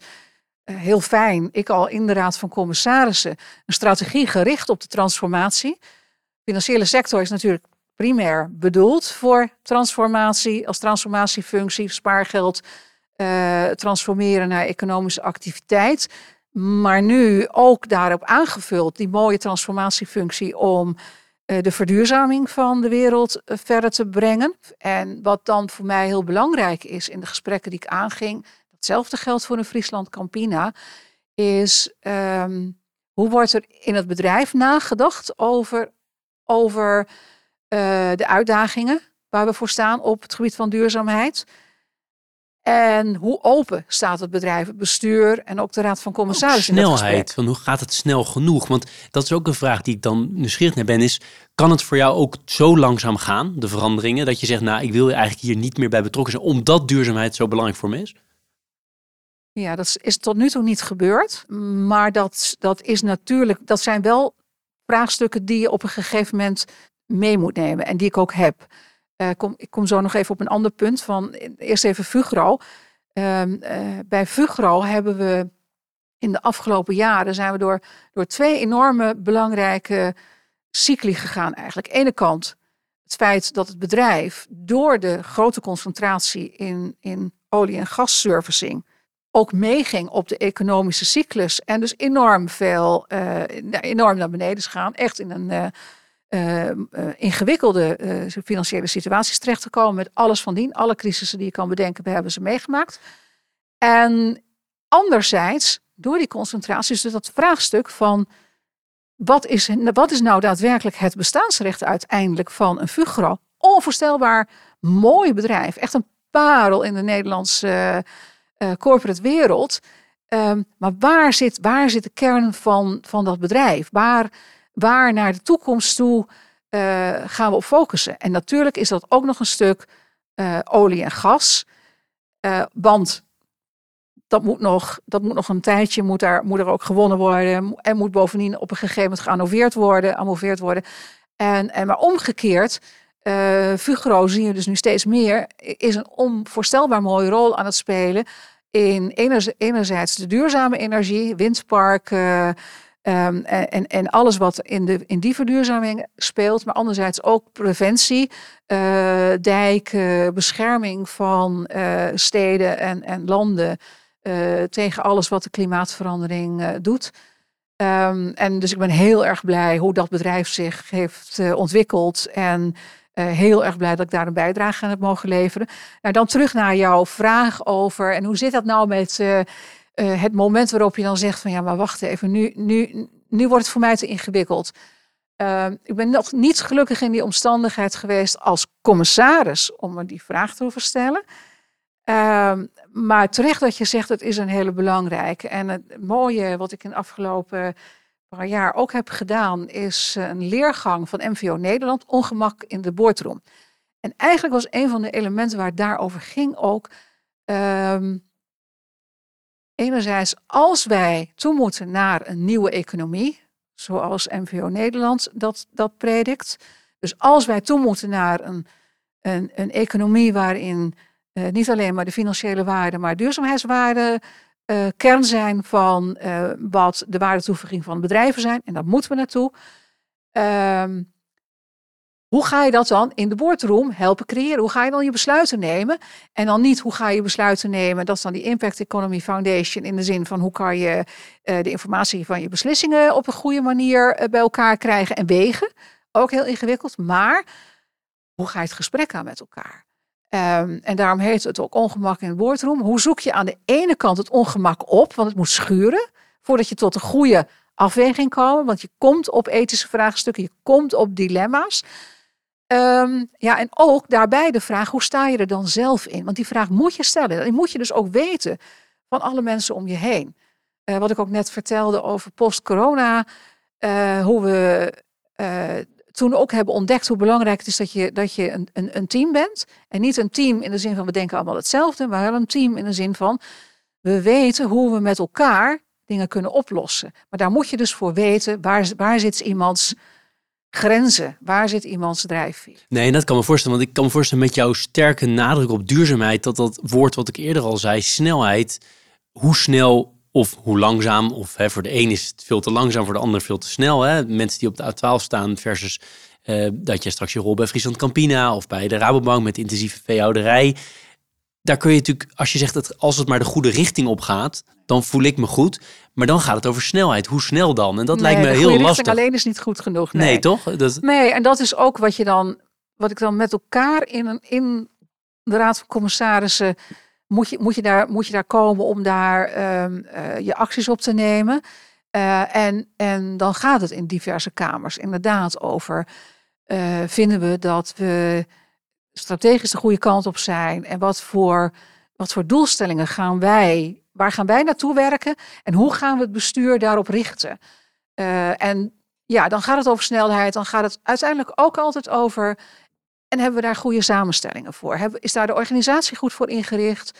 heel fijn, ik al in de Raad van Commissarissen, een strategie gericht op de transformatie. De financiële sector is natuurlijk primair bedoeld voor transformatie, als transformatiefunctie, spaargeld uh, transformeren naar economische activiteit. Maar nu ook daarop aangevuld, die mooie transformatiefunctie om uh, de verduurzaming van de wereld verder te brengen. En wat dan voor mij heel belangrijk is in de gesprekken die ik aanging, hetzelfde geldt voor een Friesland Campina, is um, hoe wordt er in het bedrijf nagedacht over, over uh, de uitdagingen waar we voor staan op het gebied van duurzaamheid. En hoe open staat het bedrijf, het bestuur en ook de raad van commissarissen? Snelheid, van hoe gaat het snel genoeg? Want dat is ook een vraag die ik dan nieuwsgierig naar ben. Is kan het voor jou ook zo langzaam gaan, de veranderingen, dat je zegt, nou, ik wil eigenlijk hier niet meer bij betrokken zijn, omdat duurzaamheid zo belangrijk voor me is? Ja, dat is tot nu toe niet gebeurd. Maar dat, dat is natuurlijk, dat zijn wel vraagstukken die je op een gegeven moment mee moet nemen. En die ik ook heb. Uh, kom, ik kom zo nog even op een ander punt. Van, eerst even Fugro. Uh, uh, bij Fugro hebben we in de afgelopen jaren zijn we door, door twee enorme belangrijke cycli gegaan eigenlijk. Aan de ene kant het feit dat het bedrijf door de grote concentratie in, in olie- en gasservicing ook meeging op de economische cyclus. En dus enorm veel, uh, enorm naar beneden is gaan. Echt in een, uh, uh, ingewikkelde financiële situaties terecht te komen met alles van dien. Alle crisissen die je kan bedenken, hebben ze meegemaakt. En anderzijds, door die concentratie, dus dat vraagstuk van wat is, wat is nou daadwerkelijk het bestaansrecht uiteindelijk van een Fugro? Onvoorstelbaar mooi bedrijf, echt een parel in de Nederlandse corporate wereld. Ehm, maar waar zit, waar zit de kern van, van dat bedrijf? Waar, waar naar de toekomst toe uh, gaan we op focussen? En natuurlijk is dat ook nog een stuk uh, olie en gas. Want dat moet, nog, dat moet nog een tijdje, moet, daar, moet er ook gewonnen worden. En moet bovendien op een gegeven moment geannoveerd worden. Ammoveerd worden. En, en maar omgekeerd, uh, Fugro zie je dus nu steeds meer, is een onvoorstelbaar mooie rol aan het spelen in enerzijds de duurzame energie, windparken um, en, en alles wat in, de, in die verduurzaming speelt, maar anderzijds ook preventie, uh, dijken, bescherming van uh, steden en, en landen uh, tegen alles wat de klimaatverandering doet. Um, en dus ik ben heel erg blij hoe dat bedrijf zich heeft ontwikkeld en uh, heel erg blij dat ik daar een bijdrage aan heb mogen leveren. Nou, dan terug naar jouw vraag over. En hoe zit dat nou met uh, uh, het moment waarop je dan zegt: van ja, maar wacht even, nu, nu, nu wordt het voor mij te ingewikkeld. Ehm, ik ben nog niet gelukkig in die omstandigheid geweest als commissaris om me die vraag te hoeven stellen. Ehm, maar terecht dat je zegt, het is een hele belangrijke. En het mooie wat ik in de afgelopen paar jaar ook heb gedaan, is eh, een leergang van MVO Nederland, ongemak in de boordroom. En eigenlijk was een van de elementen waar het daarover ging ook, um, enerzijds als wij toe moeten naar een nieuwe economie, zoals MVO Nederland dat, dat predikt. Dus als wij toe moeten naar een, een, een economie waarin uh, niet alleen maar de financiële waarden, maar duurzaamheidswaarden uh, kern zijn van uh, wat de waardetoevoeging van bedrijven zijn. En daar moeten we naartoe. Um, hoe ga je dat dan in de boardroom helpen creëren? Hoe ga je dan je besluiten nemen? En dan niet hoe ga je besluiten nemen? Dat is dan die Impact Economy Foundation in de zin van hoe kan je uh, de informatie van je beslissingen op een goede manier bij elkaar krijgen en wegen. Ook heel ingewikkeld. Maar hoe ga je het gesprek aan met elkaar? Um, en daarom heet het ook ongemak in het woordroom. Hoe zoek je aan de ene kant het ongemak op, want het moet schuren, voordat je tot een goede afweging komt. Want je komt op ethische vraagstukken, je komt op dilemma's. Um, ja, en ook daarbij de vraag, hoe sta je er dan zelf in? Want die vraag moet je stellen. Die moet je dus ook weten van alle mensen om je heen. Uh, wat ik ook net vertelde over post-corona, uh, hoe we uh, toen ook hebben ontdekt hoe belangrijk het is dat je, dat je een, een, een team bent. En niet een team in de zin van we denken allemaal hetzelfde, maar wel een team in de zin van we weten hoe we met elkaar dingen kunnen oplossen. Maar daar moet je dus voor weten waar, waar zit iemands grenzen, waar zit iemands drijfveer. Nee, dat kan me voorstellen, want ik kan me voorstellen met jouw sterke nadruk op duurzaamheid, dat dat woord wat ik eerder al zei, snelheid, hoe snel of hoe langzaam, of hè, voor de een is het veel te langzaam, voor de ander veel te snel. Hè? Mensen die op de A12 staan versus uh, dat je straks je rol bij Friesland Campina of bij de Rabobank met intensieve veehouderij. Daar kun je natuurlijk, als je zegt dat als het maar de goede richting op gaat, dan voel ik me goed. Maar dan gaat het over snelheid. Hoe snel dan? En dat lijkt me heel lastig. alleen is niet goed genoeg. Nee, nee toch? Dat... Nee, en dat is ook wat je dan, wat ik dan met elkaar in, een, in de Raad van Commissarissen moet je, moet je, daar, moet je daar komen om daar ehm, eh, je acties op te nemen. Uh, en, en dan gaat het in diverse kamers inderdaad over. Uh, vinden we dat we strategisch de goede kant op zijn? En wat voor, wat voor doelstellingen gaan wij, waar gaan wij naartoe werken? En hoe gaan we het bestuur daarop richten? en ja, dan gaat het over snelheid. Dan gaat het uiteindelijk ook altijd over en hebben we daar goede samenstellingen voor? Is daar de organisatie goed voor ingericht?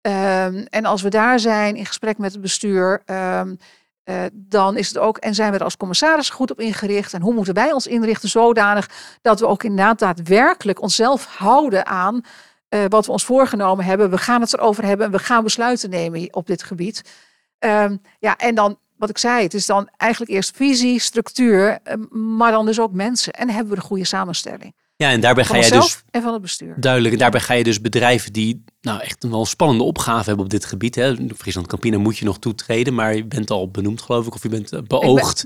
Um, en als we daar zijn in gesprek met het bestuur, um, uh, dan is het ook, en zijn we er als commissaris goed op ingericht? En hoe moeten wij ons inrichten zodanig dat we ook inderdaad daadwerkelijk onszelf houden aan uh, wat we ons voorgenomen hebben? We gaan het erover hebben en we gaan besluiten nemen op dit gebied. Um, ja, en dan wat ik zei, het is dan eigenlijk eerst visie, structuur, maar dan dus ook mensen. En hebben we de goede samenstelling. Ja, en daarbij ga jij dus. En van het bestuur. Duidelijk. En daarbij ga je dus bedrijven die nou, echt een wel spannende opgave hebben op dit gebied. Hè. Friesland Campina moet je nog toetreden, maar je bent al benoemd, geloof ik, of je bent eh, beoogd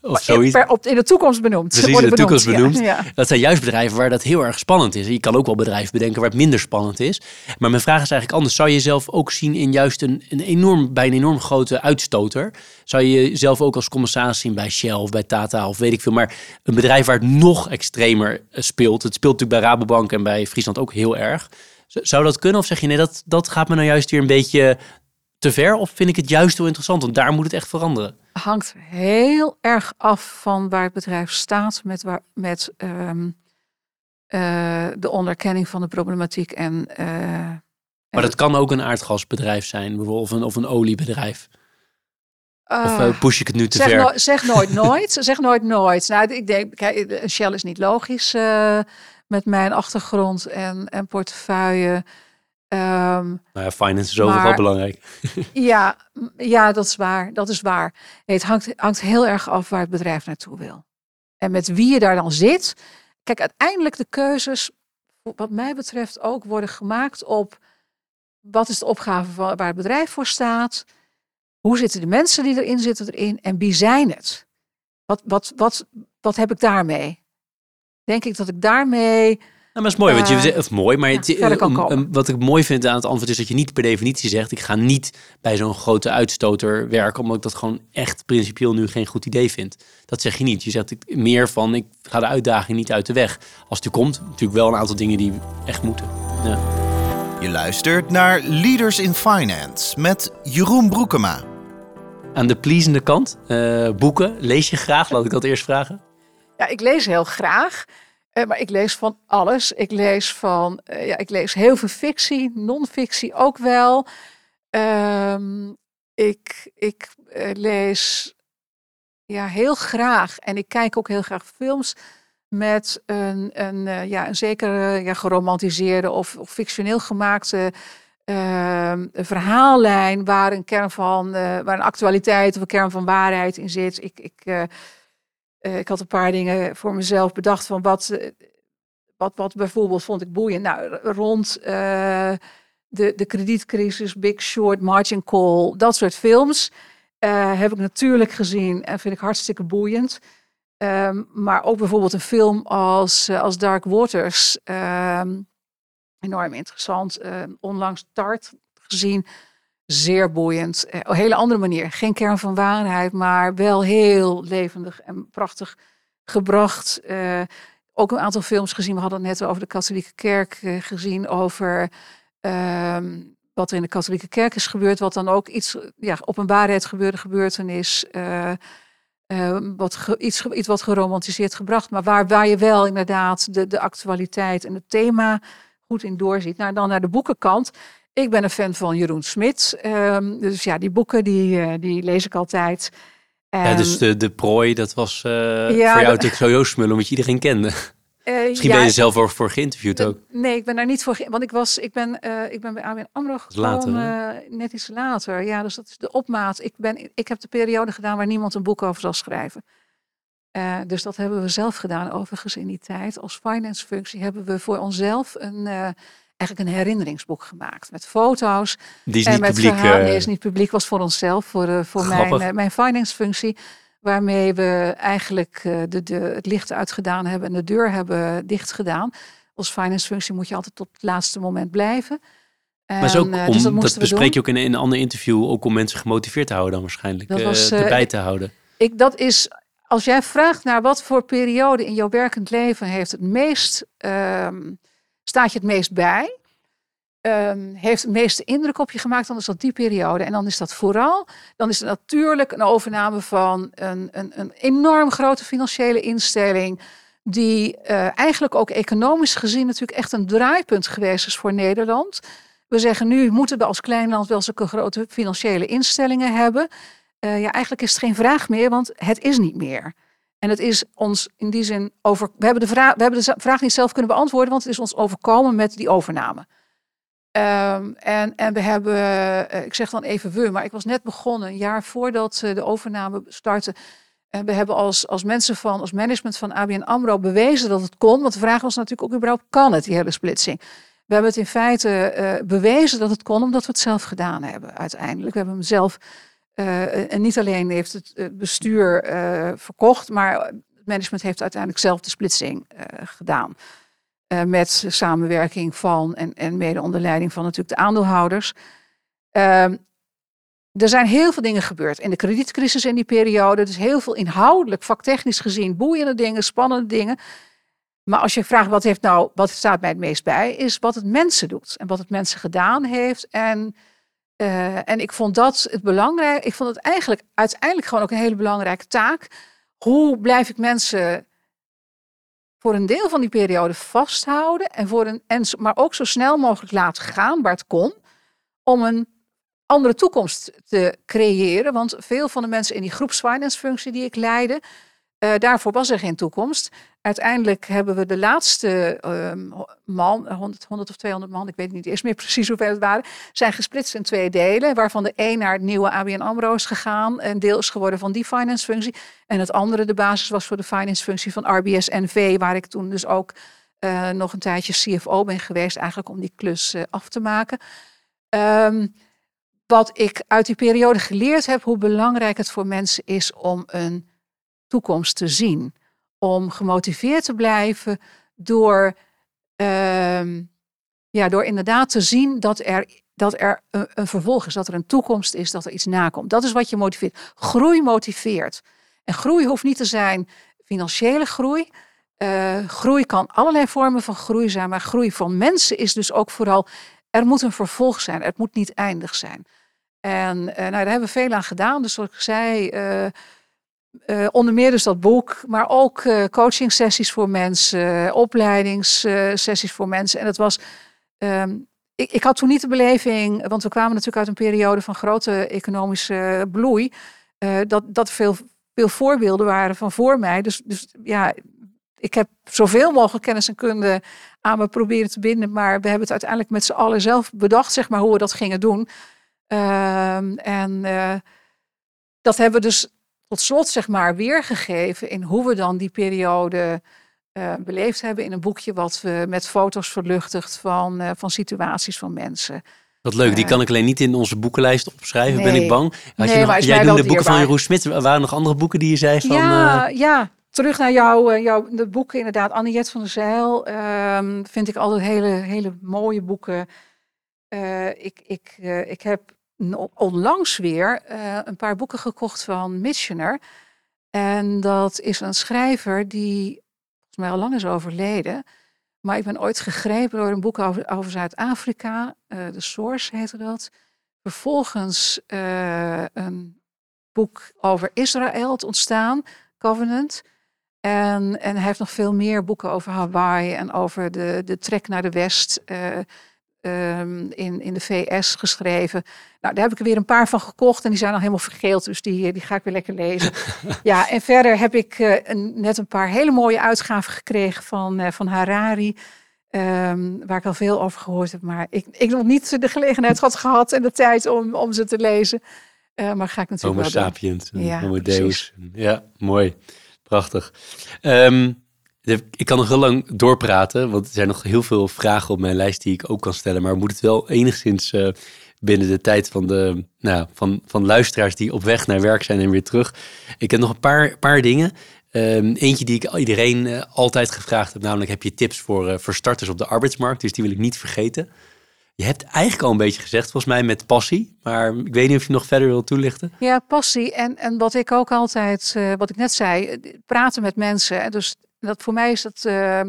of zoiets. Per, op, in de toekomst benoemd. Precies, in de toekomst benoemd. Dat zijn juist bedrijven waar dat heel erg spannend is. Je kan ook wel bedrijven bedenken waar het minder spannend is. Maar mijn vraag is eigenlijk anders. Zou je jezelf ook zien in juist een, een enorm, bij een enorm grote uitstoter? Zou je jezelf ook als commissaris zien bij Shell of bij Tata of weet ik veel. Maar een bedrijf waar het nog extremer eh, speelt. Het speelt natuurlijk bij Rabobank en bij Friesland ook heel erg. Zou dat kunnen? Of zeg je nee, dat, dat gaat me nou juist weer een beetje te ver? Of vind ik het juist heel interessant? Want daar moet het echt veranderen. Hangt heel erg af van waar het bedrijf staat met, waar, met um, uh, de onderkenning van de problematiek. En, uh, maar dat kan ook een aardgasbedrijf zijn, bijvoorbeeld, of een, of een oliebedrijf. of uh, push ik het nu te zeg ver? No zeg nooit nooit. zeg nooit nooit. Nou, ik denk, kijk, Shell is niet logisch met mijn achtergrond en, en portefeuille. Um, nou ja, finance is overal belangrijk. ja, ja, dat is waar. Dat is waar. Nee, het hangt, hangt heel erg af waar het bedrijf naartoe wil. En met wie je daar dan zit. Kijk, uiteindelijk de keuzes, wat mij betreft, ook worden gemaakt op wat is de opgave waar het bedrijf voor staat. Hoe zitten de mensen die erin zitten erin en wie zijn het? Wat, wat, wat, wat heb ik daarmee? Denk ik dat ik daarmee. Nou, maar is mooi, want je zegt, of mooi, maar het, uh, wat ik mooi vind aan het antwoord is dat je niet per definitie zegt: ik ga niet bij zo'n grote uitstoter werken, omdat ik dat gewoon echt principieel nu geen goed idee vind. Dat zeg je niet. Je zegt meer van: ik ga de uitdaging niet uit de weg. Als het komt, natuurlijk wel een aantal dingen die echt moeten. Ja. Je luistert naar Leaders in Finance met Jeroen Broekema. Aan de pleasende kant, uh, boeken, lees je graag? Laat ik dat eerst vragen. Ja, ik lees heel graag. Uh, maar ik lees van alles. Ik lees van, uh, ja, ik lees heel veel fictie, non-fictie ook wel. Um, ik ik uh, lees ja, heel graag en ik kijk ook heel graag films met een, een, ja, een zekere ja, geromantiseerde of, of fictioneel gemaakte ehm, verhaallijn waar een kern van, waar een actualiteit of een kern van waarheid in zit. Ik, ik uh, ik had een paar dingen voor mezelf bedacht van wat, uh, wat, wat bijvoorbeeld vond ik boeiend. Nou, rond uh, de, de kredietcrisis, Big Short, Margin Call, dat soort films heb ik natuurlijk gezien en vind ik hartstikke boeiend. Um, maar ook bijvoorbeeld een film als, als Dark Waters, um, enorm interessant. onlangs Tart gezien zeer boeiend. Eh, op een hele andere manier. Geen kern van waarheid, maar wel heel levendig en prachtig gebracht. Uh, ook een aantal films gezien. We hadden het net over de katholieke kerk uh, gezien. Over uh, wat er in de katholieke kerk is gebeurd. Wat dan ook iets ja, op een waarheid gebeurde gebeurtenis. Wat iets, iets wat geromantiseerd gebracht. Maar waar, waar je wel inderdaad de, de actualiteit en het thema goed in doorziet. Nou, dan naar de boekenkant. Ik ben een fan van Jeroen Smit. Um, dus ja, die boeken die, uh, die lees ik altijd. En, ja, dus de, de prooi, dat was uh, ja, voor jou natuurlijk sowieso smullen, omdat je iedereen kende. Uh, Misschien ja, ben je er zelf ook voor geïnterviewd ook. Nee, ik ben daar niet voor. Want ik was, ik ben, uh, ik ben bij ABN AMRO gekomen, later, net iets later. Ja, dus dat is de opmaat. Ik, ben, ik heb de periode gedaan waar niemand een boek over zal schrijven. Dus dat hebben we zelf gedaan, overigens in die tijd. Als finance functie hebben we voor onszelf een, eigenlijk een herinneringsboek gemaakt. Met foto's. Die is en niet met publiek. Verhaal, nee, is niet publiek. Was voor onszelf, voor, uh, voor mijn, uh, mijn finance functie. Waarmee we eigenlijk de, de, het licht uitgedaan hebben en de deur hebben dichtgedaan. Als finance functie moet je altijd tot het laatste moment blijven. En, maar ook om, dus dat, dat bespreek je ook in, in, een ander interview, ook om mensen gemotiveerd te houden dan waarschijnlijk, dat was, erbij te houden. Ik, dat is, als jij vraagt naar wat voor periode in jouw werkend leven heeft het meest... Um, staat je het meest bij? Um, heeft het meeste indruk op je gemaakt, dan is dat die periode. En dan is dat vooral, dan is het natuurlijk een overname van een, een, een enorm grote financiële instelling. Die uh, eigenlijk ook economisch gezien natuurlijk echt een draaipunt geweest is voor Nederland. We zeggen nu moeten we als klein land wel zulke grote financiële instellingen hebben. Uh, ja, eigenlijk is het geen vraag meer, want het is niet meer. En het is ons in die zin over. We hebben, de vraag, we hebben de vraag niet zelf kunnen beantwoorden, want het is ons overkomen met die overname. Um, en, en we hebben, uh, ik zeg dan even we, maar ik was net begonnen, een jaar voordat uh, de overname startte. En we hebben als, als mensen van, als management van ABN AMRO bewezen dat het kon. Want de vraag was natuurlijk ook überhaupt, kan het, die hele splitsing? We hebben het in feite bewezen dat het kon, omdat we het zelf gedaan hebben uiteindelijk. We hebben hem zelf, en niet alleen heeft het bestuur verkocht, maar het management heeft uiteindelijk zelf de splitsing gedaan. met samenwerking van en, en mede onder leiding van natuurlijk de aandeelhouders. Ehm, er zijn heel veel dingen gebeurd in de kredietcrisis in die periode. Dus heel veel inhoudelijk, vaktechnisch gezien, boeiende dingen, spannende dingen. Maar als je vraagt wat heeft nou, wat staat mij het meest bij, is wat het mensen doet en wat het mensen gedaan heeft. En, uh, en ik vond dat het belangrijk. Ik vond het eigenlijk uiteindelijk gewoon ook een hele belangrijke taak. Hoe blijf ik mensen voor een deel van die periode vasthouden en, voor een, en maar ook zo snel mogelijk laten gaan waar het kon, om een andere toekomst te creëren. Want veel van de mensen in die groepsfinance functie die ik leidde, uh, daarvoor was er geen toekomst. Uiteindelijk hebben we de laatste uh, man, 100, 100 of 200 man, ik weet niet eens meer precies hoeveel het waren, zijn gesplitst in twee delen. Waarvan de een naar het nieuwe ABN AMRO is gegaan. Een deel is geworden van die finance functie. En het andere, de basis was voor de finance functie van RBS NV. Waar ik toen dus ook uh, nog een tijdje CFO ben geweest. Eigenlijk om die klus uh, af te maken. Um, wat ik uit die periode geleerd heb, hoe belangrijk het voor mensen is om een toekomst te zien. Om gemotiveerd te blijven door, uh, ja, door inderdaad te zien dat er, dat er een, vervolg is, dat er een toekomst is, dat er iets nakomt. Dat is wat je motiveert. Groei motiveert. En groei hoeft niet te zijn financiële groei. Uh, groei kan allerlei vormen van groei zijn, maar groei van mensen is dus ook vooral er moet een vervolg zijn. Het moet niet eindig zijn. En uh, nou, daar hebben we veel aan gedaan. Dus zoals ik zei, uh, uh, onder meer dus dat boek, maar ook coaching sessies voor mensen, opleidingssessies voor mensen. En het was, um, ik, ik, had toen niet de beleving, want we kwamen natuurlijk uit een periode van grote economische bloei, dat, dat veel, veel voorbeelden waren van voor mij. Dus, dus ja, ik heb zoveel mogelijk kennis en kunde aan me proberen te binden, maar we hebben het uiteindelijk met z'n allen zelf bedacht, zeg maar, hoe we dat gingen doen. Um, en uh, dat hebben we dus tot slot zeg maar weergegeven in hoe we dan die periode uh, beleefd hebben in een boekje wat we met foto's verluchtigt van, uh, van situaties van mensen. Wat leuk, die kan ik alleen niet in onze boekenlijst opschrijven, nee. ben ik bang. Had nee, je nog, jij noemde de boeken van Jeroen Smit, waren er nog andere boeken die je zei van... Ja, ja terug naar jouw, jouw de boeken inderdaad. Anniette van der Zeil um, vind ik altijd hele, hele mooie boeken. ik, ik, ik heb onlangs weer uh, een paar boeken gekocht van Missioner. En dat is een schrijver die volgens mij al lang is overleden. Maar ik ben ooit gegrepen door een boek over, Zuid-Afrika. Uh, The Source heette dat. Vervolgens uh, een boek over Israël, het ontstaan, Covenant. En, en hij heeft nog veel meer boeken over Hawaii en over de, de trek naar de West. Um, in, in de VS geschreven. Nou, daar heb ik er weer een paar van gekocht en die zijn al helemaal vergeeld, dus die, die ga ik weer lekker lezen. ja, en verder heb ik uh, een, net een paar hele mooie uitgaven gekregen van, uh, van Harari. Um, waar ik al veel over gehoord heb, maar ik, ik nog niet de gelegenheid had gehad en de tijd om, om ze te lezen. Uh, maar ga ik natuurlijk Homo wel sapiens, ja, Homo Deus. Ja, mooi. Prachtig. Um, ik kan nog heel lang doorpraten, want er zijn nog heel veel vragen op mijn lijst die ik ook kan stellen. Maar we moeten het wel enigszins uh, binnen de tijd van de nou, van, van luisteraars die op weg naar werk zijn en weer terug. Ik heb nog een paar, paar dingen. Um, eentje die ik iedereen uh, altijd gevraagd heb, namelijk heb je tips voor, uh, voor starters op de arbeidsmarkt? Dus die wil ik niet vergeten. Je hebt eigenlijk al een beetje gezegd, volgens mij met passie. Maar ik weet niet of je nog verder wil toelichten. Ja, passie. En, en wat ik ook altijd, wat ik net zei, praten met mensen. Dus dat voor mij is dat, uh,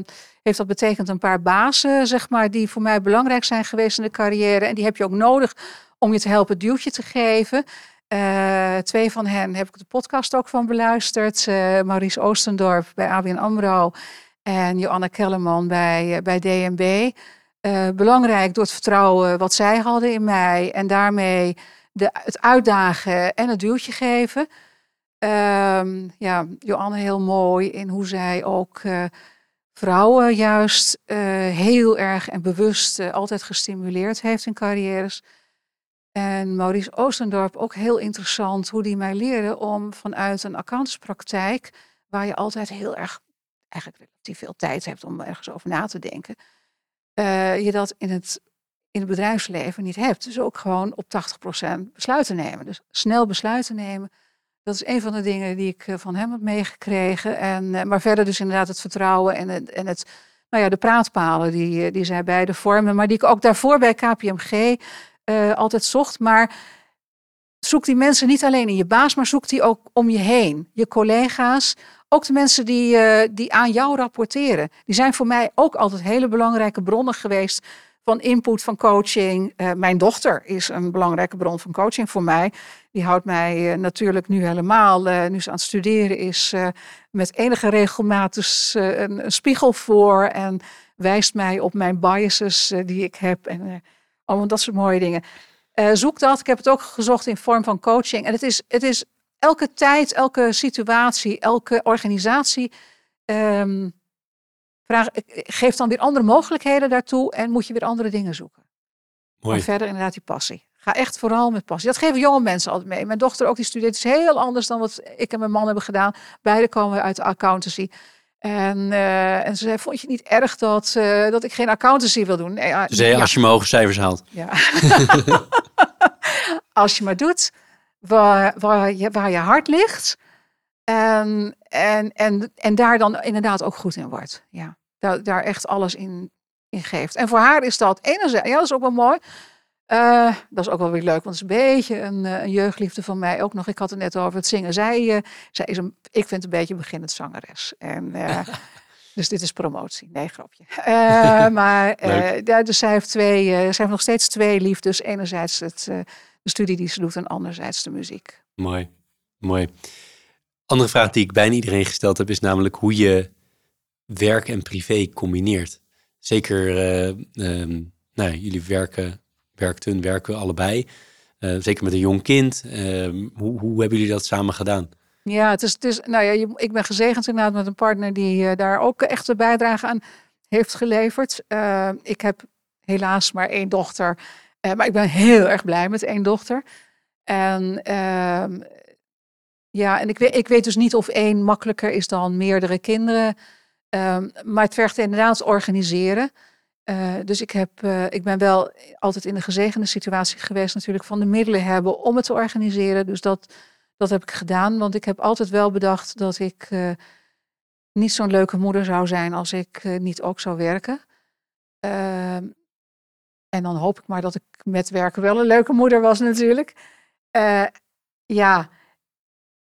heeft dat betekend een paar bazen, zeg maar, die voor mij belangrijk zijn geweest in de carrière. En die heb je ook nodig om je te helpen het duwtje te geven. Uh, twee van hen heb ik de podcast ook van beluisterd. Uh, Maurice Oostendorp bij ABN AMRO en Joanna Kellerman bij, bij DNB. belangrijk door het vertrouwen wat zij hadden in mij en daarmee de, het uitdagen en het duwtje geven. Um, ja, Joanne heel mooi in hoe zij ook uh, vrouwen juist uh, heel erg en bewust uh, altijd gestimuleerd heeft in carrières. En Maurice Oostendorp ook heel interessant hoe die mij leerde om vanuit een accountantspraktijk, waar je altijd heel erg, eigenlijk relatief veel tijd hebt om ergens over na te denken, je dat in het, in het bedrijfsleven niet hebt. Dus ook gewoon op 80% besluiten nemen. Dus snel besluiten nemen. Dat is een van de dingen die ik van hem heb meegekregen. En, maar verder dus inderdaad het vertrouwen en het, en het nou ja, de praatpalen die, die zij beide vormen. Maar die ik ook daarvoor bij KPMG altijd zocht. Maar zoek die mensen niet alleen in je baas, maar zoek die ook om je heen. Je collega's, ook de mensen die, die aan jou rapporteren. Die zijn voor mij ook altijd hele belangrijke bronnen geweest van input, van coaching. Uh, mijn dochter is een belangrijke bron van coaching voor mij. Die houdt mij uh, natuurlijk nu helemaal, nu ze aan het studeren is, met enige regelmaat dus, een, spiegel voor. En wijst mij op mijn biases die ik heb. En allemaal dat soort mooie dingen. Zoek dat. Ik heb het ook gezocht in vorm van coaching. En het is, het is elke tijd, elke situatie, elke organisatie. Um, vraag, geeft dan weer andere mogelijkheden daartoe en moet je weer andere dingen zoeken. Mooi. Maar verder inderdaad die passie. Ga echt vooral met passie. Dat geven jonge mensen altijd mee. Mijn dochter ook, die studeert is heel anders dan wat ik en mijn man hebben gedaan. Beide komen uit de accountancy. En, uh, en ze zei, vond je niet erg dat, uh, dat ik geen accountancy wil doen? Nee, uh, zei, ja. als je maar hoge cijfers haalt. Ja. als je maar doet waar, waar, je, waar je hart ligt. En, en, en, en daar dan inderdaad ook goed in wordt. Ja. Daar, daar echt alles in, in geeft. En voor haar is dat enerzijds, ja, dat is ook wel mooi. Uh, dat is ook wel weer leuk, want het is een beetje een, een, jeugdliefde van mij ook nog. Ik had het net over het zingen. Zij, uh, zij is een, ik vind een beetje beginnend zangeres. En, uh, dus dit is promotie. Nee, grapje. maar ja, dus zij heeft, twee, zij heeft nog steeds twee liefdes. Enerzijds het, de studie die ze doet en anderzijds de muziek. Mooi, mooi. Andere vraag die ik bijna iedereen gesteld heb is namelijk hoe je werk en privé combineert. Zeker, um, nou, jullie werken werkten, werken allebei. Uh, zeker met een jong kind. Uh, hoe, hoe hebben jullie dat samen gedaan? Ja, het is, het is nou ja, ik ben gezegend inderdaad met een partner die uh, daar ook echt een bijdrage aan heeft geleverd. ik heb helaas maar één dochter, maar ik ben heel erg blij met één dochter. En ehm, ja, en ik weet, ik weet dus niet of één makkelijker is dan meerdere kinderen. Um, maar het vergt inderdaad organiseren. Uh, dus ik, heb, uh, ik ben wel altijd in de gezegende situatie geweest, natuurlijk, van de middelen hebben om het te organiseren. Dus dat, dat heb ik gedaan, want ik heb altijd wel bedacht dat ik uh, niet zo'n leuke moeder zou zijn als ik niet ook zou werken. Ehm, en dan hoop ik maar dat ik met werken wel een leuke moeder was, natuurlijk. ja,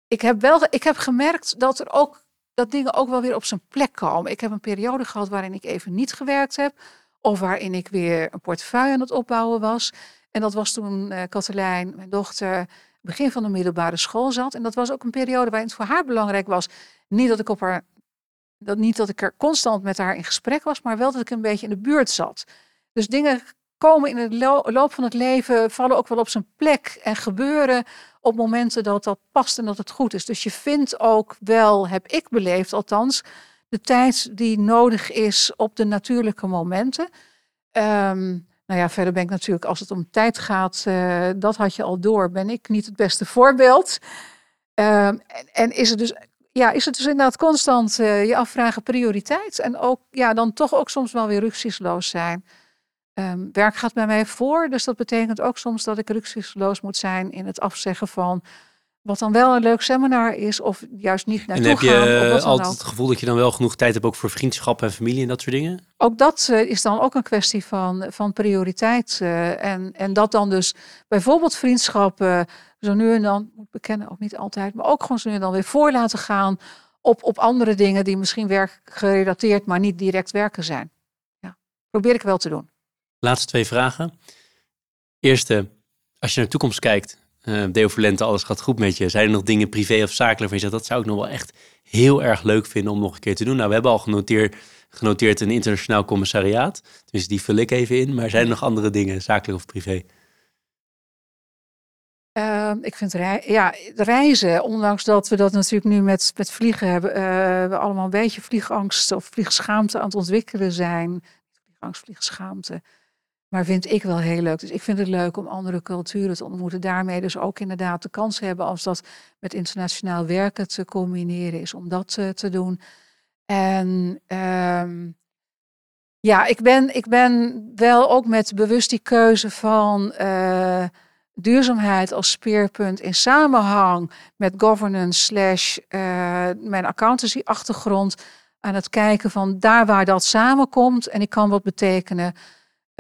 ik heb wel ik heb gemerkt dat er ook dat dingen ook wel weer op zijn plek komen. Ik heb een periode gehad waarin ik even niet gewerkt heb. Of waarin ik weer een portefeuille aan het opbouwen was. En dat was toen uh, Katelijn, mijn dochter, begin van de middelbare school zat. En dat was ook een periode waarin het voor haar belangrijk was. Niet dat ik op haar. Dat, niet dat ik er constant met haar in gesprek was, maar wel dat ik een beetje in de buurt zat. Dus dingen komen in het loop van het leven, vallen ook wel op zijn plek en gebeuren op momenten dat dat past en dat het goed is. Dus je vindt ook wel, heb ik beleefd althans, de tijd die nodig is op de natuurlijke momenten. Um, nou ja, verder ben ik natuurlijk, als het om tijd gaat, uh, dat had je al door, ben ik niet het beste voorbeeld. Um, en, is het dus, ja, is het dus inderdaad constant uh, je afvragen prioriteit en ook, ja, dan toch ook soms wel weer rücksichtsloos zijn. Um, werk gaat bij mij voor, dus dat betekent ook soms dat ik rücksichtsloos moet zijn in het afzeggen van wat dan wel een leuk seminar is, of juist niet naartoe gaan. En heb je altijd het gevoel dat je dan wel genoeg tijd hebt ook voor vriendschap en familie en dat soort dingen? Ook dat uh, is dan ook een kwestie van, van prioriteit. Uh, en, en dat dan dus bijvoorbeeld vriendschappen zo nu en dan, moet bekennen, ook niet altijd, maar ook gewoon zo nu en dan weer voor laten gaan op, op andere dingen die misschien werk gerelateerd, maar niet direct werken zijn. Ja, probeer ik wel te doen. Laatste twee vragen. Eerste, als je naar de toekomst kijkt, uh, Deo Lente, alles gaat goed met je. Zijn er nog dingen privé of zakelijk waarvan je zegt, dat zou ik nog wel echt heel erg leuk vinden om nog een keer te doen? Nou, we hebben al genoteerd, genoteerd een internationaal commissariaat. Dus die vul ik even in. Maar zijn er nog andere dingen, zakelijk of privé? Uh, ik vind ja, reizen, ondanks dat we dat natuurlijk nu met, met vliegen hebben, uh, we allemaal een beetje vliegangst of vliegschaamte aan het ontwikkelen zijn. Vliegangst, vliegschaamte. Maar vind ik wel heel leuk. Dus ik vind het leuk om andere culturen te ontmoeten. Daarmee dus ook inderdaad de kans hebben als dat met internationaal werken te combineren is om dat te, te doen. En um, Ja, ik ben, ik ben wel ook met bewust die keuze van uh, duurzaamheid als speerpunt in samenhang met governance slash uh, mijn accountancy achtergrond aan het kijken van daar waar dat samenkomt en ik kan wat betekenen.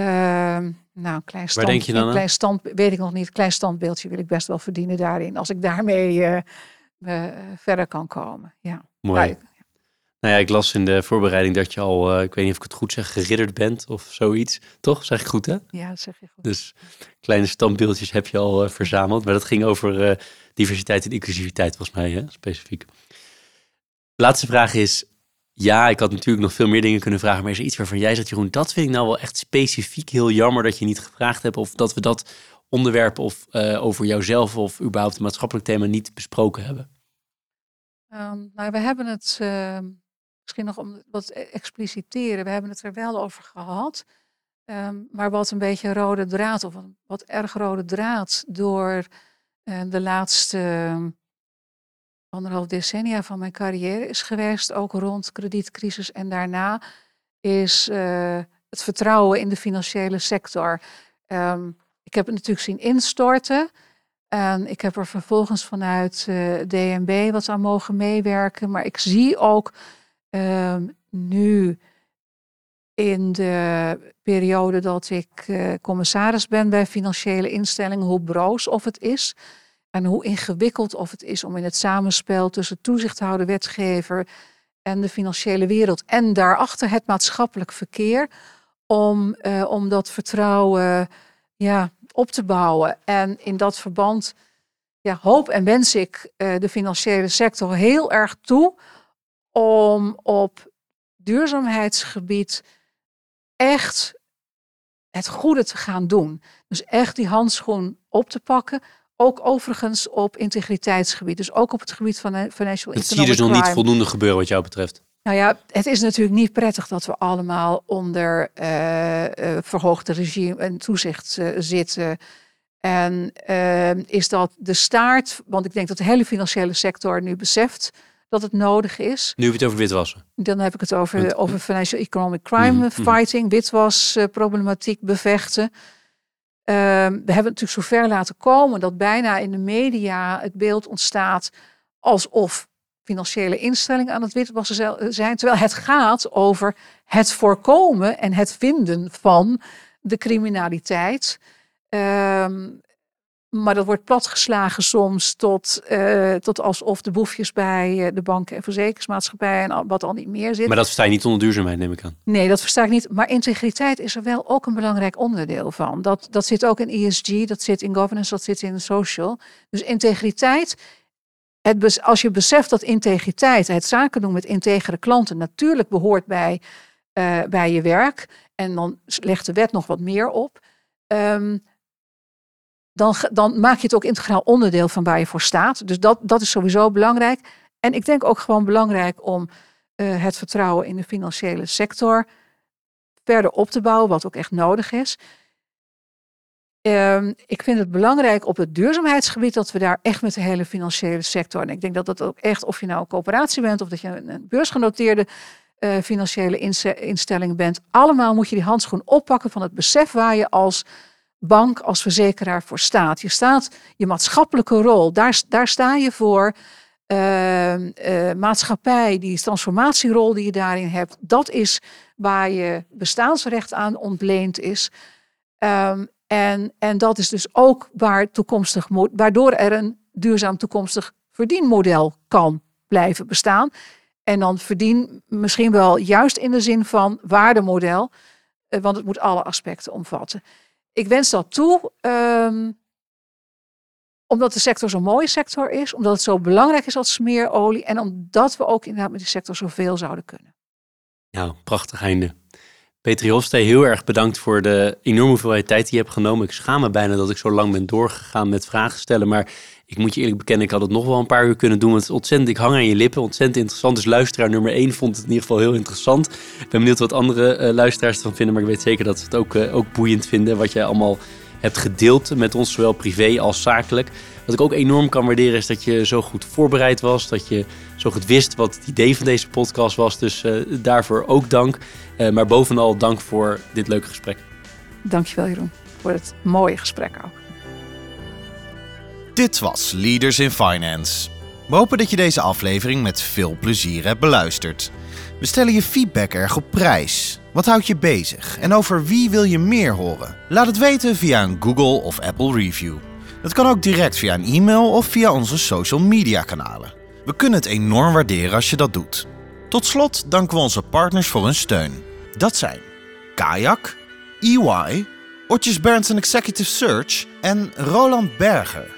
Uh, nou, klein stand, waar denk je dan? Een klein stand, weet ik nog niet. Een klein standbeeldje wil ik best wel verdienen daarin. Als ik daarmee verder kan komen. Ja. Mooi. Nou ja, ik las in de voorbereiding dat je al, uh, ik weet niet of ik het goed zeg, geridderd bent of zoiets. Toch? Zeg ik goed, hè? Ja, dat zeg je goed. Dus kleine standbeeldjes heb je al uh, verzameld. Maar dat ging over uh, diversiteit en inclusiviteit, volgens mij, hè? specifiek. Laatste vraag is, ja, ik had natuurlijk nog veel meer dingen kunnen vragen, maar is er iets waarvan jij zegt, Jeroen, dat vind ik nou wel echt specifiek heel jammer dat je niet gevraagd hebt of dat we dat onderwerp of over jouzelf of überhaupt een maatschappelijk thema niet besproken hebben? Um, nou, we hebben het uh, misschien nog om wat e-, expliciteren. We hebben het er wel over gehad. Um, maar wat een beetje rode draad, of wat erg rode draad door uh, de laatste ehm, anderhalf decennia van mijn carrière is geweest, ook rond kredietcrisis en daarna, is uh, het vertrouwen in de financiële sector. Um, ik heb het natuurlijk zien instorten. En ik heb er vervolgens vanuit uh, DNB wat aan mogen meewerken. Maar ik zie ook uh, nu in de periode dat ik uh, commissaris ben bij financiële instellingen, hoe broos of het is. En hoe ingewikkeld of het is om in het samenspel tussen toezichthouder, wetgever en de financiële wereld. En daarachter het maatschappelijk verkeer. Om, uh, om dat vertrouwen ja, op te bouwen. En in dat verband ja, hoop en wens ik uh, de financiële sector heel erg toe om op duurzaamheidsgebied echt het goede te gaan doen. Dus echt die handschoen op te pakken. Ook overigens op integriteitsgebied. Dus ook op het gebied van eh, financial Het zie je dus nog niet voldoende gebeuren wat jou betreft. Nou ja, het is natuurlijk niet prettig dat we allemaal onder uh, uh, verhoogde regime en toezicht uh, zitten. En is dat de staart, want ik denk dat de hele financiële sector nu beseft dat het nodig is. Nu heb je het over witwassen. Dan heb ik het over, over financial economic crime mm, fighting, mm. witwasproblematiek bevechten. We hebben het natuurlijk zover laten komen dat bijna in de media het beeld ontstaat alsof financiële instellingen aan het witwassen zijn. Terwijl het gaat over het voorkomen en het vinden van de criminaliteit. Um, maar dat wordt platgeslagen soms tot, uh, tot alsof de boefjes bij uh, de banken en verzekeringsmaatschappijen en wat al niet meer zit. Maar dat versta je niet onder duurzaamheid, neem ik aan. Nee, dat versta ik niet. Maar integriteit is er wel ook een belangrijk onderdeel van. Dat, dat zit ook in ESG, dat zit in governance, dat zit in social. Dus integriteit het, als je beseft dat integriteit, het zaken doen met integere klanten, natuurlijk behoort bij, uh, bij je werk. En dan legt de wet nog wat meer op. Um, dan, dan maak je het ook integraal onderdeel van waar je voor staat. Dus dat, dat is sowieso belangrijk. En ik denk ook gewoon belangrijk om uh, het vertrouwen in de financiële sector verder op te bouwen, wat ook echt nodig is. Um, ik vind het belangrijk op het duurzaamheidsgebied dat we daar echt met de hele financiële sector. En ik denk dat dat ook echt, of je nou een coöperatie bent of dat je een, beursgenoteerde uh, financiële instelling bent, allemaal moet je die handschoen oppakken van het besef waar je als bank, als verzekeraar voor staat. Je staat je maatschappelijke rol, daar, sta je voor. Uh, uh, maatschappij, die transformatierol die je daarin hebt, dat is waar je bestaansrecht aan ontleend is. Um, en, en dat is dus ook waar toekomstig, waardoor er een duurzaam toekomstig verdienmodel kan blijven bestaan. En dan verdien misschien wel juist in de zin van waardemodel, eh, want het moet alle aspecten omvatten. Ik wens dat toe, um, omdat de sector zo'n mooie sector is, omdat het zo belangrijk is als smeerolie en omdat we ook inderdaad met die sector zoveel zouden kunnen. Nou, prachtig einde. Petri Hofstee, heel erg bedankt voor de enorme hoeveelheid tijd die je hebt genomen. Ik schaam me bijna dat ik zo lang ben doorgegaan met vragen stellen. Maar ik moet je eerlijk bekennen, ik had het nog wel een paar uur kunnen doen. Want ontzettend, ik hang aan je lippen, ontzettend interessant. Dus luisteraar nummer 1 vond het in ieder geval heel interessant. Ik ben benieuwd wat andere uh, luisteraars ervan vinden. Maar ik weet zeker dat ze het ook, uh, ook boeiend vinden. Wat jij allemaal hebt gedeeld met ons, zowel privé als zakelijk. Wat ik ook enorm kan waarderen is dat je zo goed voorbereid was. Dat je zo goed wist wat het idee van deze podcast was. Dus uh, daarvoor ook dank. Maar bovenal dank voor dit leuke gesprek. Dankjewel Jeroen voor het mooie gesprek ook. Dit was Leaders in Finance. We hopen dat je deze aflevering met veel plezier hebt beluisterd. We stellen je feedback erg op prijs. Wat houdt je bezig en over wie wil je meer horen? Laat het weten via een Google of Apple review. Dat kan ook direct via een e-mail of via onze social media kanalen. We kunnen het enorm waarderen als je dat doet. Tot slot danken we onze partners voor hun steun. Dat zijn Kayak, EY, Otjes Berndsen Executive Search en Roland Berger.